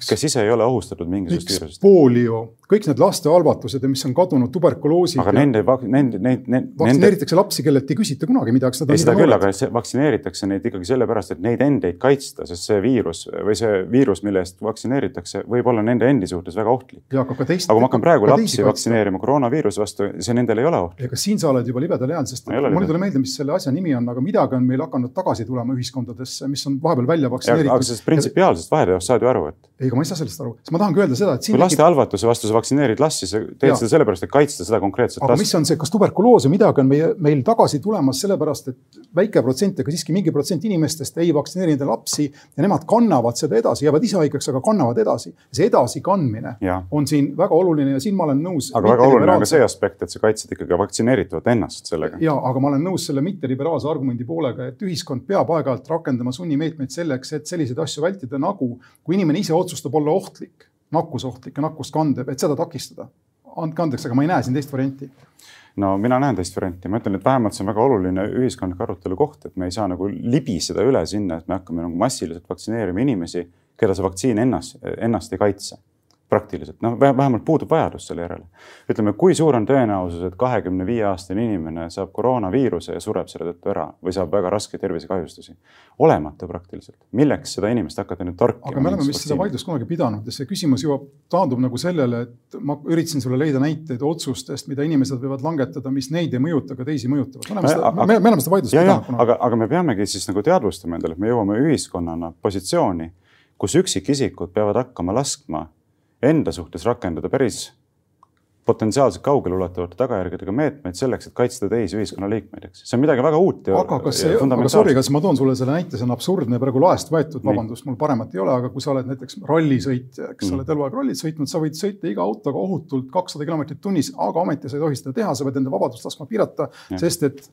Kes ise ei ole ohustatud mingisugusest viirusest. poolio, kõik need lastehalvatused ja mis on kadunud, tuberkuloosid. aga nende, nende, neid, neid. vaktsineeritakse nende... lapsi, kellelt ei küsita kunagi midagi. ei, seda küll, aga vaktsineeritakse neid ikkagi sellepärast, et neid endeid kaitsta, sest see viirus või see viirus, mille eest vaktsineeritakse, võib olla nende endi suhtes väga ohtlik. aga ka teist. aga kui ma hakkan praegu lapsi vaktsineerima koroonaviiruse vastu, see nendele ei ole ohtlik. ega siin sa oled juba libedal jääl, sest mul ei tule meelde, mis selle asja nimi on, aga midagi on meil hakanud tagasi tulema ühiskondadesse, mis on vahepeal välja vaktsineeritud. aga sellest printsipiaalsest vaheteost saad ju aru, et. Ei, aga ma ei saa sellest aru sest ma tahangi öelda seda, et. kui laste halvatuse vastu sa vaktsineerid last, siis sa teed ja. seda sellepärast, et kaitsta seda konkreetset aga last. mis on see, kas tuberkuloos või midagi on meie, meil tagasi tulemas sellepärast, et väike protsent, aga siiski mingi protsent inimestest ei vaktsineeri enda lapsi ja nemad kannavad seda edasi, jäävad ise haigeks, aga kannavad edasi. see edasikandmine ja. on siin väga oluline ja siin ma olen nõus. aga väga oluline on ka see aspekt, et sa kaitsed ikkagi vaktsineeritavat ennast sellega. ja, aga ma olen nõus selle mitteliberaalse argumendi poolega, et ühiskond peab aeg-ajalt rakendama sunnimeetmeid selleks, et selliseid asju vältida, nagu kui inimene ise otsustab olla ohtlik nakkusohtlik ja nakkust kandev, et seda takistada. andke andeks, aga ma ei näe siin teist varianti no mina näen teist varianti, ma ütlen, et vähemalt see on väga oluline ühiskondlik arutelu koht, et me ei saa nagu libiseda üle sinna, et me hakkame nagu massiliselt vaktsineerima inimesi, keda see vaktsiin ennast, ennast ei kaitse. Praktiliselt, noh, vähemalt puudub vajadus selle järele. ütleme, kui suur on tõenäosus, et kahekümne viie aastane inimene saab koroonaviiruse ja sureb selle tõttu ära või saab väga raskeid tervisekahjustusi? olematu praktiliselt, milleks seda inimest hakata nüüd torkima? aga me oleme vist seda vaidlust kunagi pidanud ja see küsimus jõuab, taandub nagu sellele, et ma üritasin sulle leida näiteid otsustest, mida inimesed võivad langetada, mis neid ei mõjuta, aga teisi mõjutavad. me oleme seda, me, me oleme seda vaidlust pidanud. aga, aga me peamegi siis nagu teadvustama endale, et me jõuame ühiskonnana positsiooni, kus üksikisikud peavad hakkama laskma enda suhtes rakendada päris potentsiaalselt kaugeleulatuvate tagajärgedega meetmeid selleks, et kaitsta teisi ühiskonnaliikmeid, eks. see on midagi väga uut aga kas see, aga sorry, kas ma toon sulle selle näite, see on absurdne praegu laest võetud, vabandust, mul paremat ei ole, aga kui sa oled näiteks rallisõitja, eks sa mm. oled eluaeg rallit sõitnud, sa võid sõita iga autoga ohutult kakssada kilomeetrit tunnis, aga ometi sa ei tohi seda teha, sa pead enda vabadust laskma piirata, sest et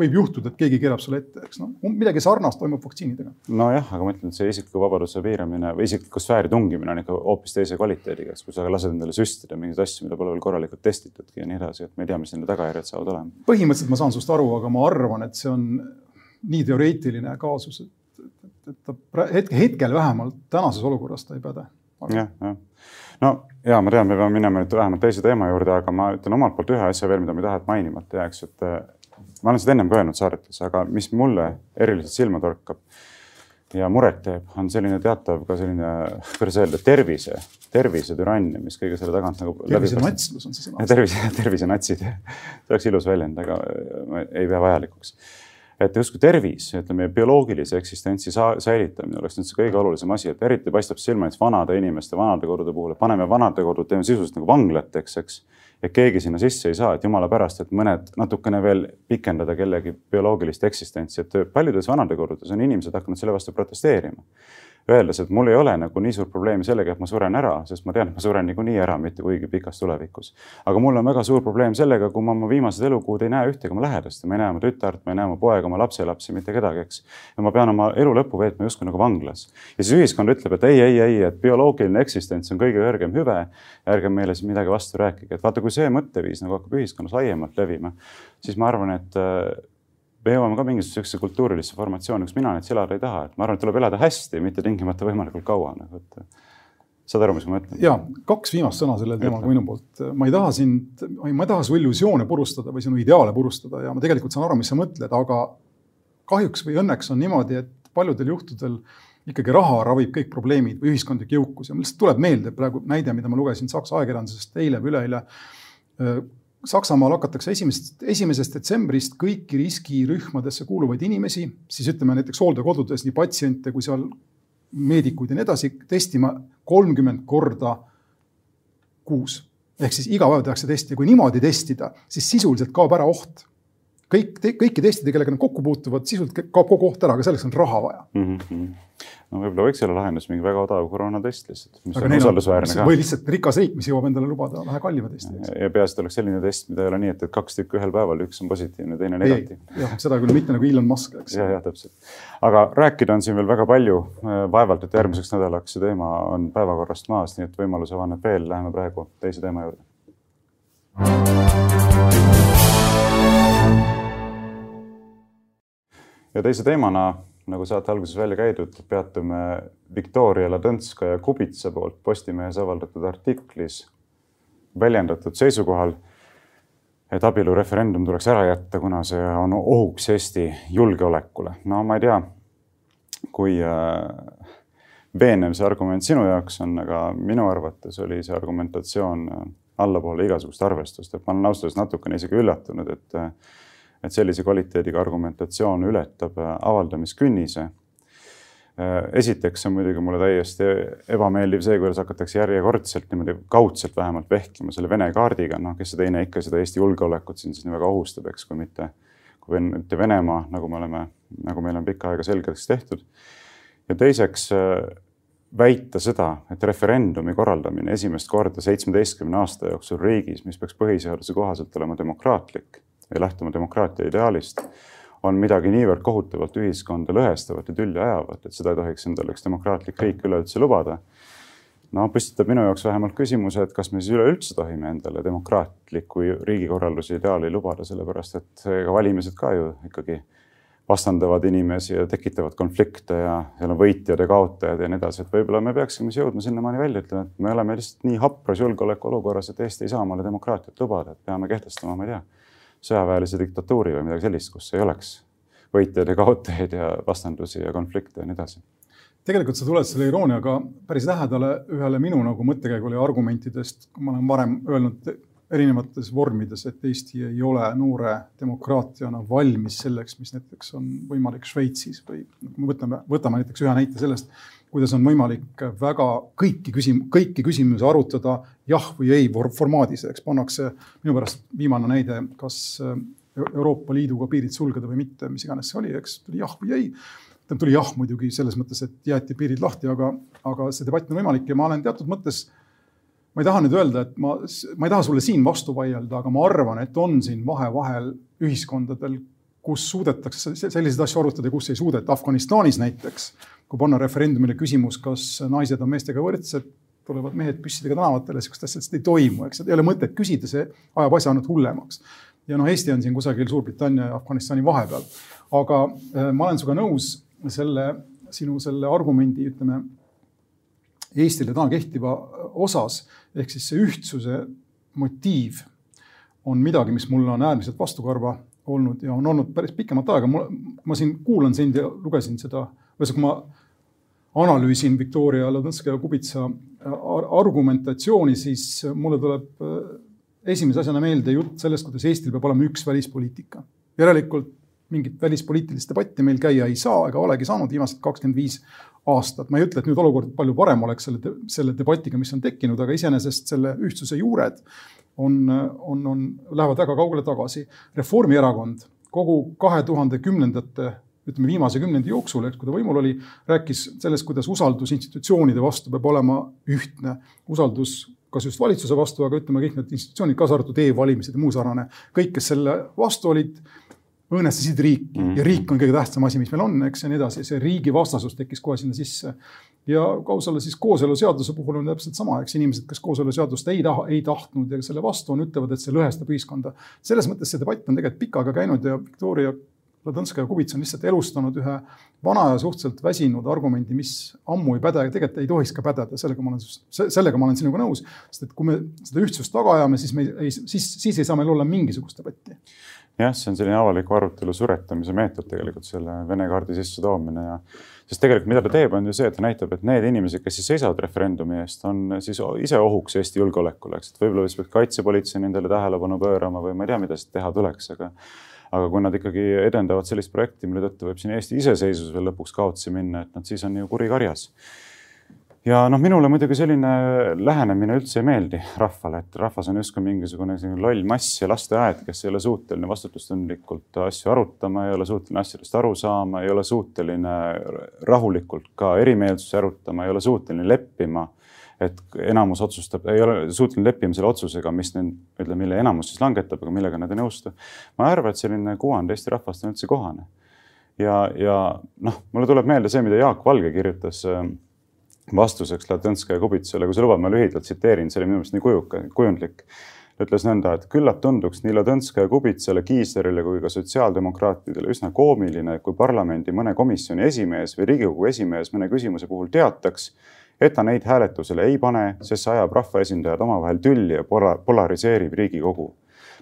võib juhtuda, et keegi keerab sulle ette, eks noh, midagi sarnast toimub vaktsiinidega. nojah, aga ma ütlen, et see isikliku vabaduse piiramine või isikliku sfääri tungimine on ikka hoopis teise kvaliteediga, eks, kui sa lased endale süstida mingeid asju, mida pole veel korralikult testitudki ja nii edasi, et me ei tea, mis nende tagajärjed saavad olema. põhimõtteliselt ma saan sinust aru, aga ma arvan, et see on nii teoreetiline kaasus, et, et, et ta hetke, hetkel vähemalt tänases olukorras ta ei päde. jah, jah no ja ma tean, me peame minema nüüd vähemalt teise teema juurde, aga ma ütlen omalt poolt ühe asja veel, mida ma ei taha, et mainimata jääks, et ma olen seda ennem ka öelnud saadetes, aga mis mulle eriliselt silma torkab ja muret teeb, on selline teatav ka selline, kuidas öelda, tervise, tervisetürannia, mis kõige selle tagant nagu. tervisenatslus on see sõna. tervise, tervisenatsid, see oleks ilus väljend, aga ma ei pea vajalikuks et justkui tervis, ütleme bioloogilise eksistentsi säilitamine oleks nüüd see kõige olulisem asi, et eriti paistab silma näiteks vanade inimeste vanadekodude puhul, et paneme vanadekodud, teeme sisuliselt nagu vanglateks, eks. Ja keegi sinna sisse ei saa, et jumala pärast, et mõned natukene veel pikendada kellegi bioloogilist eksistentsi, et paljudes vanadekodudes on inimesed hakanud selle vastu protesteerima öeldes, et mul ei ole nagu nii suurt probleemi sellega, et ma suren ära, sest ma tean, et ma suren niikuinii ära, mitte kuigi pikas tulevikus. aga mul on väga suur probleem sellega, kui ma oma viimased elukuud ei näe ühtegi oma lähedast, ma ei näe oma tütart, ma ei näe oma poega, oma lapselapsi, mitte kedagi, eks. ja ma pean oma elu lõppu veetma justkui nagu vanglas. ja siis ühiskond ütleb, et ei, ei, ei, et bioloogiline eksistents on kõige kõrgem hüve. ärge meile siis midagi vastu rääkige, et vaata, kui see mõtteviis nagu hakkab ühiskonnas laiemalt levima, siis ma arvan, et me jõuame ka mingisugusesse kultuurilisse formatsiooni, kus mina näiteks elada ei taha, et ma arvan, et tuleb elada hästi, mitte tingimata võimalikult kaua nagu, et saad aru, mis ma mõtlen? ja kaks viimast sõna sellel teemal ka minu poolt. ma ei taha sind, ma ei taha su illusioone purustada või sinu ideaale purustada ja ma tegelikult saan aru, mis sa mõtled, aga kahjuks või õnneks on niimoodi, et paljudel juhtudel ikkagi raha ravib kõik probleemid või ühiskondlik jõukus ja mul lihtsalt tuleb meelde praegu näide, mida ma lugesin Saksa ajakirjandusest eile või üleeile Saksamaal hakatakse esimesest, esimesest detsembrist kõiki riskirühmadesse kuuluvaid inimesi, siis ütleme näiteks hooldekodudes nii patsiente kui seal meedikuid ja nii edasi, testima kolmkümmend korda kuus. ehk siis iga päev tehakse testi ja kui niimoodi testida, siis sisuliselt kaob ära oht kõik te,, kõiki testida, kellega nad kokku puutuvad, sisult kaob kogu oht ära, aga selleks on raha vaja mm. -hmm. no võib-olla võiks olla lahendus mingi väga odav koroonatest lihtsalt, mis aga on usaldusväärne ka. või lihtsalt rikas riik, mis jõuab endale lubada vähe kallima testi. ja peaasi, et oleks selline test, mida ei ole nii, et, et kaks tükki ühel päeval, üks on positiivne, teine negatiivne. jah, seda küll mitte nagu Elon Musk, eks. ja, jah, täpselt. aga rääkida on siin veel väga palju. vaevalt, et järgmiseks nädalaks see teema on päevakorrast maas, nii et võimalus avaneb veel, läheme praegu teise teema juurde ja teise teemana, nagu saate alguses välja käidud, peatume Viktoria Ladõnskaja-Kubitsa poolt Postimehes avaldatud artiklis väljendatud seisukohal, et abielureferendum tuleks ära jätta, kuna see on ohuks Eesti julgeolekule. no ma ei tea, kui äh, veenev see argument sinu jaoks on, aga minu arvates oli see argumentatsioon äh, allapoole igasugust arvestust, et ma olen ausalt öeldes natukene isegi üllatunud, et äh, et sellise kvaliteediga argumentatsioon ületab äh, avaldamiskünnise. Äh, esiteks on muidugi mulle täiesti ebameeldiv see, kuidas hakatakse järjekordselt niimoodi kaudselt vähemalt vehkima selle Vene kaardiga, noh, kes see teine ikka seda Eesti julgeolekut siin siis nii väga ohustab, eks, kui mitte, kui mitte Venemaa, nagu me oleme, nagu meil on pikka aega selgeks tehtud. ja teiseks äh, väita seda, et referendumi korraldamine esimest korda seitsmeteistkümne aasta jooksul riigis, mis peaks põhiseaduse kohaselt olema demokraatlik ja lähtuma demokraatia ideaalist, on midagi niivõrd kohutavalt ühiskonda lõhestavat ja tülli ajavat, et seda ei tohiks endale üks demokraatlik riik üleüldse lubada. no püstitab minu jaoks vähemalt küsimuse, et kas me siis üleüldse tohime endale demokraatlikku riigikorralduse ideaali lubada, sellepärast et ega valimised ka ju ikkagi vastandavad inimesi ja tekitavad konflikte ja seal on võitjad ja kaotajad ja nii edasi, et võib-olla me peaksime siis jõudma sinnamaani välja, ütleme, et me oleme lihtsalt nii hapras julgeolekuolukorras, et Eesti ei saa omale demokraatiat lubada, et peame kehtestama, ma ei tea, sõjaväelise diktatuuri või midagi sellist, kus ei oleks võitjaid ja kaotajaid ja vastandusi ja konflikte ja nii edasi. Tegelikult sa tuled selle irooniaga päris lähedale ühele minu nagu mõttekäigule ja argumentidest, ma olen varem öelnud erinevates vormides, et Eesti ei ole noore demokraatiana valmis selleks, mis näiteks on võimalik Šveitsis või me võtame, võtame näiteks ühe näite sellest, kuidas on võimalik väga kõiki küsim-, kõiki küsimusi arutada jah või ei formaadis, eks pannakse minu pärast viimane näide, kas Euroopa Liiduga piirid sulgeda või mitte, mis iganes see oli, eks tuli jah või ei tuli jah muidugi selles mõttes, et jäeti piirid lahti, aga, aga see debatt on võimalik ja ma olen teatud mõttes ma ei taha nüüd öelda, et ma, ma ei taha sulle siin vastu vaielda, aga ma arvan, et on siin vahe vahel ühiskondadel, kus suudetakse selliseid asju arutada ja kus ei suudeta. Afganistanis näiteks, kui panna referendumile küsimus, kas naised on meestega võrdsed, tulevad mehed püssidega tänavatele, sihukest asja lihtsalt ei toimu, eks ei ole mõtet küsida, see ajab asja ainult hullemaks. ja noh, Eesti on siin kusagil Suurbritannia ja Afganistani vahepeal. aga äh, ma olen sinuga nõus selle sinu selle argumendi, ütleme Eestile täna kehtiva osas ehk siis see ühtsuse motiiv on midagi, mis mulle on äärmiselt vastukarva olnud ja on olnud päris pikemat aega. ma siin kuulan sind ja lugesin seda, ühesõnaga, ma analüüsin Viktoria Ladõnskaja-Kubitsa argumentatsiooni, siis mulle tuleb äh, esimese asjana meelde jutt sellest, kuidas Eestil peab olema üks välispoliitika. järelikult mingit välispoliitilist debatti meil käia ei saa ega olegi saanud viimased kakskümmend viis aastat. ma ei ütle, et nüüd olukord palju parem oleks selle, selle debatiga, mis on tekkinud, aga iseenesest selle ühtsuse juured on, on, on, lähevad väga kaugele tagasi. Reformierakond kogu kahe tuhande kümnendate ütleme viimase kümnendi jooksul, eks, kui ta võimul oli, rääkis sellest, kuidas usaldus institutsioonide vastu peab olema ühtne. usaldus kas just valitsuse vastu, aga ütleme kõik need institutsioonid, kaasa arvatud e-valimised ja muu sarnane. kõik, kes selle vastu olid, õõnestasid riiki mm -hmm. ja riik on kõige tähtsam asi, mis meil on, eks ja nii edasi, see riigi vastasus tekkis kohe sinna sisse. ja kausale siis kooseluseaduse puhul on täpselt sama, eks inimesed, kes kooseluseadust ei taha, ei tahtnud ja selle vastu on, ütlevad, et see lõhestab ühiskonda. selles mõttes see debatt on tegelikult pikka aega käinud ja Viktoria Ladõnskaja-Kubits on lihtsalt elustanud ühe vana ja suhteliselt väsinud argumendi, mis ammu ei päde ja tegelikult ei tohiks ka pädeda, sellega ma olen, sellega ma olen sinuga nõus. sest et kui me seda ühtsust taga ajame, siis me ei, siis, siis ei saa meil olla mingisugust debatti jah, see on selline avaliku arutelu suretamise meetod tegelikult selle Vene kaardi sissetoomine ja sest tegelikult, mida ta teeb, on ju see, et ta näitab, et need inimesed, kes siis seisavad referendumi eest, on siis ise ohuks Eesti julgeolekule, eks, et võib-olla siis peaks kaitsepolitsei nendele tähelepanu pöörama või ma ei tea, mida siis teha tuleks, aga aga kui nad ikkagi edendavad sellist projekti, mille tõttu võib siin Eesti iseseisvus veel lõpuks kaotsi minna, et nad siis on ju kuri karjas ja noh, minule muidugi selline lähenemine üldse ei meeldi rahvale, et rahvas on justkui mingisugune loll mass ja lasteaed, kes ei ole suuteline vastutustundlikult asju arutama, ei ole suuteline asjadest aru saama, ei ole suuteline rahulikult ka erimeelsusi arutama, ei ole suuteline leppima. Et enamus otsustab, ei ole suuteline leppima selle otsusega, mis nüüd ütleme, mille enamus siis langetab, aga millega nad ei nõustu. ma ei arva, et selline kuvand Eesti rahvast on üldse kohane. ja, ja noh, mulle tuleb meelde see, mida Jaak Valge kirjutas äh, vastuseks Ladõnskaja Kubitsale, kui sa lubad, ma lühidalt tsiteerin, see oli minu meelest nii kujuka, kujundlik. ütles nõnda, et küllap tunduks nii Ladõnskaja Kubitsale, Kiislerile kui ka sotsiaaldemokraatidele üsna koomiline, kui parlamendi mõne komisjoni esimees või Riigikogu esimees mõne küsimuse puhul teataks, et ta neid hääletusele ei pane, sest see ajab rahvaesindajad omavahel tülli ja polariseerib Riigikogu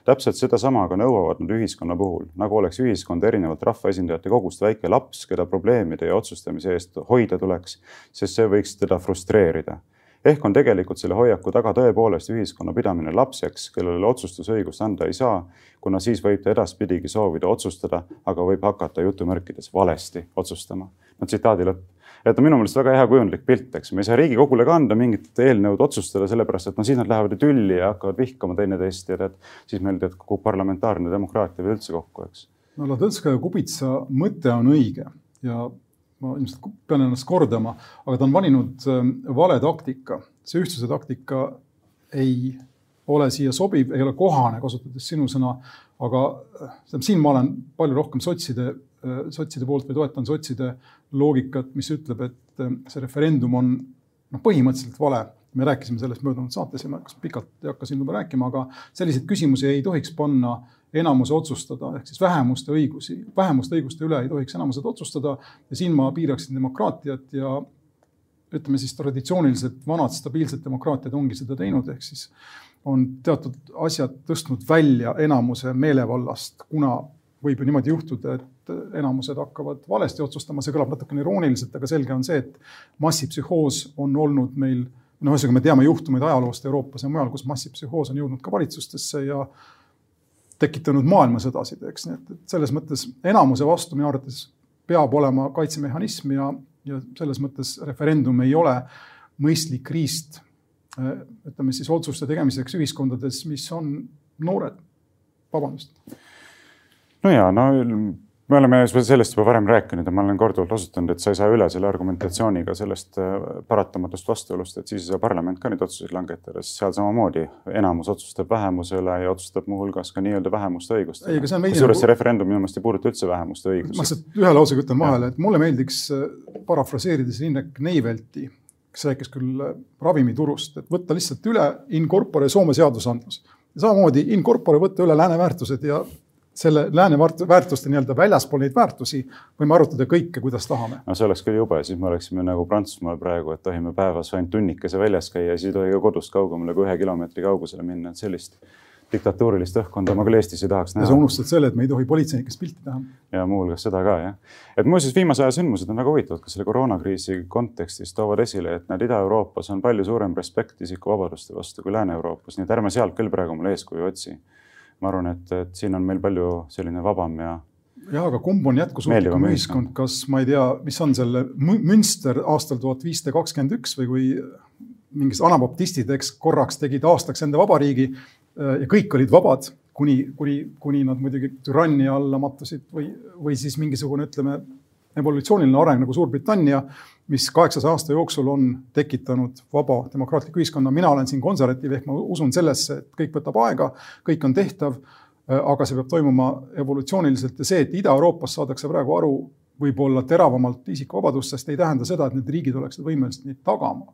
täpselt sedasama aga nõuavad nad ühiskonna puhul, nagu oleks ühiskond erinevalt rahvaesindajate kogust väike laps, keda probleemide ja otsustamise eest hoida tuleks, sest see võiks teda frustreerida. Ehk on tegelikult selle hoiaku taga tõepoolest ühiskonna pidamine lapseks, kellele otsustusõigust anda ei saa, kuna siis võib ta edaspidigi soovida otsustada, aga võib hakata jutumärkides valesti otsustama. no tsitaadi lõpp et on minu meelest väga hea kujundlik pilt, eks. me ei saa Riigikogule ka anda mingit eelnõud otsustada, sellepärast et no siis nad lähevad ju tülli ja hakkavad vihkama teineteist ja tead, siis meil tead kukub parlamentaarne demokraatia veel üldse kokku, eks. no Ladõnskaja Kubitsa mõte on õige ja ma ilmselt pean ennast kordama, aga ta on valinud ähm, vale taktika. see ühtsuse taktika ei ole siia sobiv, ei ole kohane, kasutades sinu sõna, aga äh, siin ma olen palju rohkem sotside Äh, sotside poolt või toetan sotside loogikat, mis ütleb, et äh, see referendum on noh, põhimõtteliselt vale. me rääkisime sellest möödunud saates ja ma pikalt ei hakka siin juba rääkima, aga selliseid küsimusi ei tohiks panna enamuse otsustada, ehk siis vähemuste õigusi, vähemuste õiguste üle ei tohiks enamused otsustada. Ja siin ma piiraksin demokraatiat ja ütleme siis traditsiooniliselt vanad stabiilsed demokraatiad ongi seda teinud, ehk siis on teatud asjad tõstnud välja enamuse meelevallast, kuna võib ju niimoodi juhtuda, et enamused hakkavad valesti otsustama, see kõlab natukene irooniliselt, aga selge on see, et massipsühhoos on olnud meil, noh, ühesõnaga me teame juhtumeid ajaloost Euroopas ja mujal, kus massipsühhoos on jõudnud ka valitsustesse ja tekitanud maailmasõdasid, eks, nii et, et selles mõttes enamuse vastu minu arvates peab olema kaitsemehhanism ja, ja selles mõttes referendum ei ole mõistlik riist ütleme siis otsuste tegemiseks ühiskondades, mis on noored. vabandust. no ja no me oleme sellest juba varem rääkinud ja ma olen korduvalt osutanud, et sa ei saa üle selle argumentatsiooniga sellest äh, paratamatust vastuolust, et siis ei saa parlament ka neid otsuseid langetada, sest seal samamoodi enamus otsustab vähemuse üle ja otsustab muuhulgas ka nii-öelda vähemuste õigust. kusjuures nagu... see referendum minu meelest ei puuduta üldse vähemuste õigusi. ma lihtsalt ühe lausega ütlen vahele, et mulle meeldiks äh, parafraseerides Indrek Neivelti, kes rääkis küll äh, ravimiturust, et võtta lihtsalt üle in corpore Soome seadusandlus. samamoodi in corpore võtta üle lääne väärtused ja selle lääne väärtuste nii-öelda väljaspool neid väärtusi võime arutada kõike, kuidas tahame. no see oleks küll jube, siis me oleksime nagu Prantsusmaal praegu, et tohime päevas ainult tunnikese väljas käia ja siis ei tohi ka kodust kaugemale kui ühe kilomeetri kaugusele minna, et sellist diktatuurilist õhkkonda ma küll Eestis ei tahaks näha. ja sa unustad selle, et me ei tohi politseinikest pilti teha. ja muuhulgas seda ka jah. et muuseas, viimase aja sündmused on väga huvitavad, ka selle koroonakriisi kontekstis toovad esile, et näed, Ida-Euroopas on palju suurem respekt isikuvabaduste vastu kui Lääne-Euroopas, nii et ärme sealt küll praegu mulle eeskuju otsi ma arvan, et, et siin on meil palju selline vabam ja. jah, aga kumb on jätkusuutlikum ühiskond, kas ma ei tea, mis on selle Münster aastal tuhat viissada kakskümmend üks või kui mingid anabaptistid, eks korraks tegid aastaks enda vabariigi äh, ja kõik olid vabad, kuni, kuni, kuni nad muidugi türannia alla mattusid või, või siis mingisugune, ütleme, evolutsiooniline areng nagu Suurbritannia mis kaheksasaja aasta jooksul on tekitanud vaba demokraatliku ühiskonna. mina olen siin konservatiiv ehk ma usun sellesse, et kõik võtab aega, kõik on tehtav. aga see peab toimuma evolutsiooniliselt ja see, et Ida-Euroopas saadakse praegu aru võib-olla teravamalt isikuvabadustest, ei tähenda seda, et need riigid oleksid võimelised neid tagama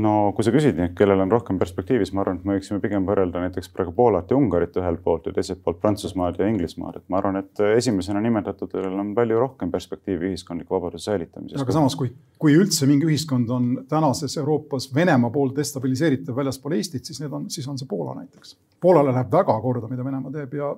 no kui sa küsid, kellel on rohkem perspektiivi, siis ma arvan, et me võiksime pigem võrrelda näiteks praegu Poolat ja Ungarit ühelt poolt ja teiselt poolt Prantsusmaad ja Inglismaad, et ma arvan, et esimesena nimetatutel on palju rohkem perspektiivi ühiskondliku vabaduse säilitamises. aga samas, kui, kui üldse mingi ühiskond on tänases Euroopas Venemaa poolt destabiliseeritav väljaspool Eestit, siis need on, siis on see Poola näiteks. Poolale läheb väga korda, mida Venemaa teeb ja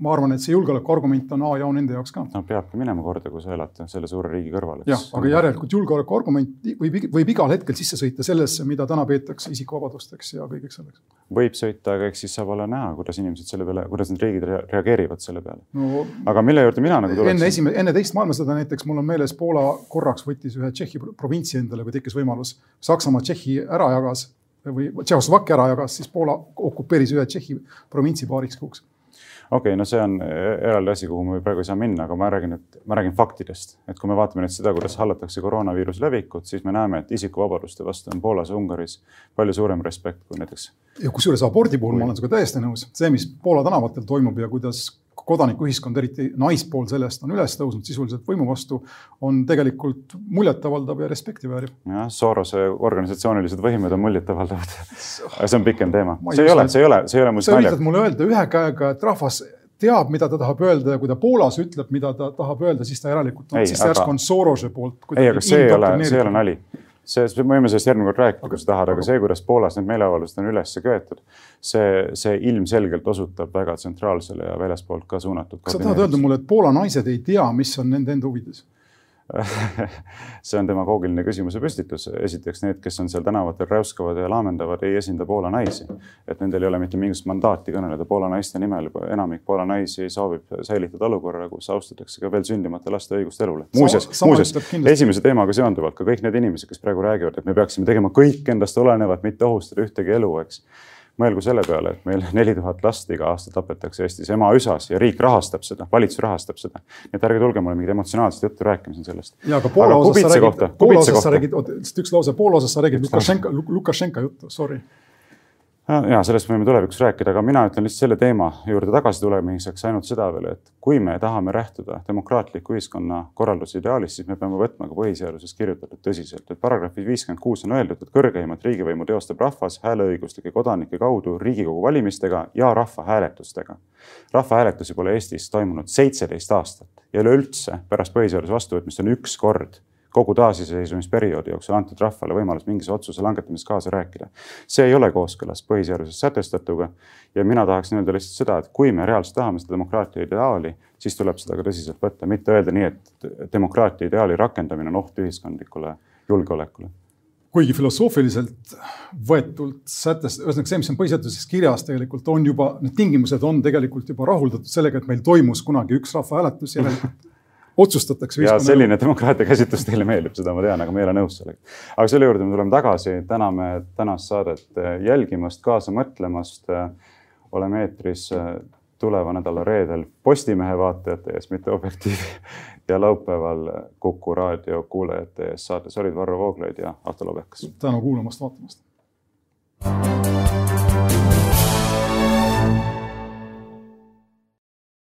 ma arvan, et see julgeolekuargument on A ja O nende jaoks ka. no peabki minema korda, kui sa elad selle suure riigi kõrval. jah, aga järelikult julgeolekuargument võib, võib igal hetkel sisse sõita sellesse, mida täna peetakse isikuvabadusteks ja kõigeks selleks. võib sõita, aga eks siis saab olla näha, kuidas inimesed selle peale, kuidas need riigid reageerivad selle peale no,. aga mille juurde mina nagu tuleksin? enne esimene, enne teist maailmasõda näiteks mul on meeles, Poola korraks võttis ühe Tšehhi provintsi endale, kui tekkis võimalus. Saksamaa Tšehhi ära jagas või Tšehhoslovakkia ära jagas, siis Poola okupeeris ühe Tšehhi provintsi paariks kuuks okei okay,, no see on eraldi asi, kuhu me praegu ei saa minna, aga ma räägin, et ma räägin faktidest, et kui me vaatame nüüd seda, kuidas hallatakse koroonaviiruse levikut, siis me näeme, et isikuvabaduste vastu on Poolas ja Ungaris palju suurem respekt kui näiteks. ja kusjuures abordi puhul ma olen sinuga täiesti nõus, see, mis Poola tänavatel toimub ja kuidas kodanikuühiskond, eriti naispool sellest on üles tõusnud sisuliselt võimu vastu, on tegelikult muljetavaldav ja respekti vääriv. jah, Sorose organisatsioonilised võimed on muljetavaldavad. aga see on pikem teema. see ei ole, see ei ole, see ei ole muuseas naljakas. sa üritad mulle öelda ühe käega, et rahvas teab, mida ta tahab öelda ja kui ta Poolas ütleb, mida ta tahab öelda, siis ta järelikult on, siis järsku on Sorose poolt. ei, aga see ei ole, see ei ole nali see, me võime sellest järgmine kord rääkida, kui sa tahad, aga see, kuidas Poolas need meeleavaldused on üles köetud, see, see ilmselgelt osutab väga tsentraalsele ja väljaspoolt ka suunatud. kas sa tahad öelda mulle, et Poola naised ei tea, mis on nende enda huvides? see on demagoogiline küsimuse püstitus. esiteks need, kes on seal tänavatel räuskavad ja laamendavad, ei esinda Poola naisi. et nendel ei ole mitte mingisugust mandaati kõneleda Poola naiste nimel. enamik Poola naisi soovib säilitada olukorra, kus austatakse ka veel sündimata laste õigust elule. muuseas, muuseas esimese teemaga seonduvalt ka kõik need inimesed, kes praegu räägivad, et me peaksime tegema kõik endast olenevat, mitte ohustada ühtegi elu, eks mõelgu selle peale, et meil neli tuhat last iga aasta tapetakse Eestis ema üsas ja riik rahastab seda, valitsus rahastab seda. nii et ärge tulge mulle mingit emotsionaalset juttu rääkima siin sellest. ja aga Poola osas sa räägid, Poola osas sa räägid, lihtsalt üks lause, Poola osas sa räägid Lukašenka, Lukašenka juttu, sorry ja sellest võime tulevikus rääkida, aga mina ütlen lihtsalt selle teema juurde tagasi tulemiseks ainult seda veel, et kui me tahame lähtuda demokraatliku ühiskonna korralduse ideaalist, siis me peame võtma ka põhiseaduses kirjutatud tõsiselt, et paragrahvis viiskümmend kuus on öeldud, et kõrgeimat riigivõimu teostab rahvas hääleõiguslike kodanike kaudu Riigikogu valimistega ja rahvahääletustega. rahvahääletusi pole Eestis toimunud seitseteist aastat ja üleüldse pärast põhiseaduse vastuvõtmist on üks kord kogu taasiseseisvumisperioodi jooksul antud rahvale võimalus mingisuguse otsuse langetamises kaasa rääkida. see ei ole kooskõlas põhiseaduses sätestatuga ja mina tahaksin öelda lihtsalt seda, et kui me reaalselt tahame seda demokraatia ideaali, siis tuleb seda ka tõsiselt võtta, mitte öelda nii, et demokraatia ideaali rakendamine on oht ühiskondlikule julgeolekule kuigi filosoofiliselt võetult sätest-, ühesõnaga see, mis on põhiseaduses kirjas, tegelikult on juba, need tingimused on tegelikult juba rahuldatud sellega, et meil toimus kunagi üks rahvahääletus, järelikult otsustatakse. ja selline demokraatia käsitlus teile meeldib, seda ma tean, aga ma ei ole nõus sellega. aga selle juurde me tuleme tagasi, täname tänast saadet jälgimast, kaasa mõtlemast. oleme eetris tuleva nädala reedel Postimehe vaatajate ees, mitte Objektiivi ja laupäeval Kuku raadio kuulajate ees. saates olid Varro Vooglaid ja Ahto Lobekas. tänu kuulamast, vaatamast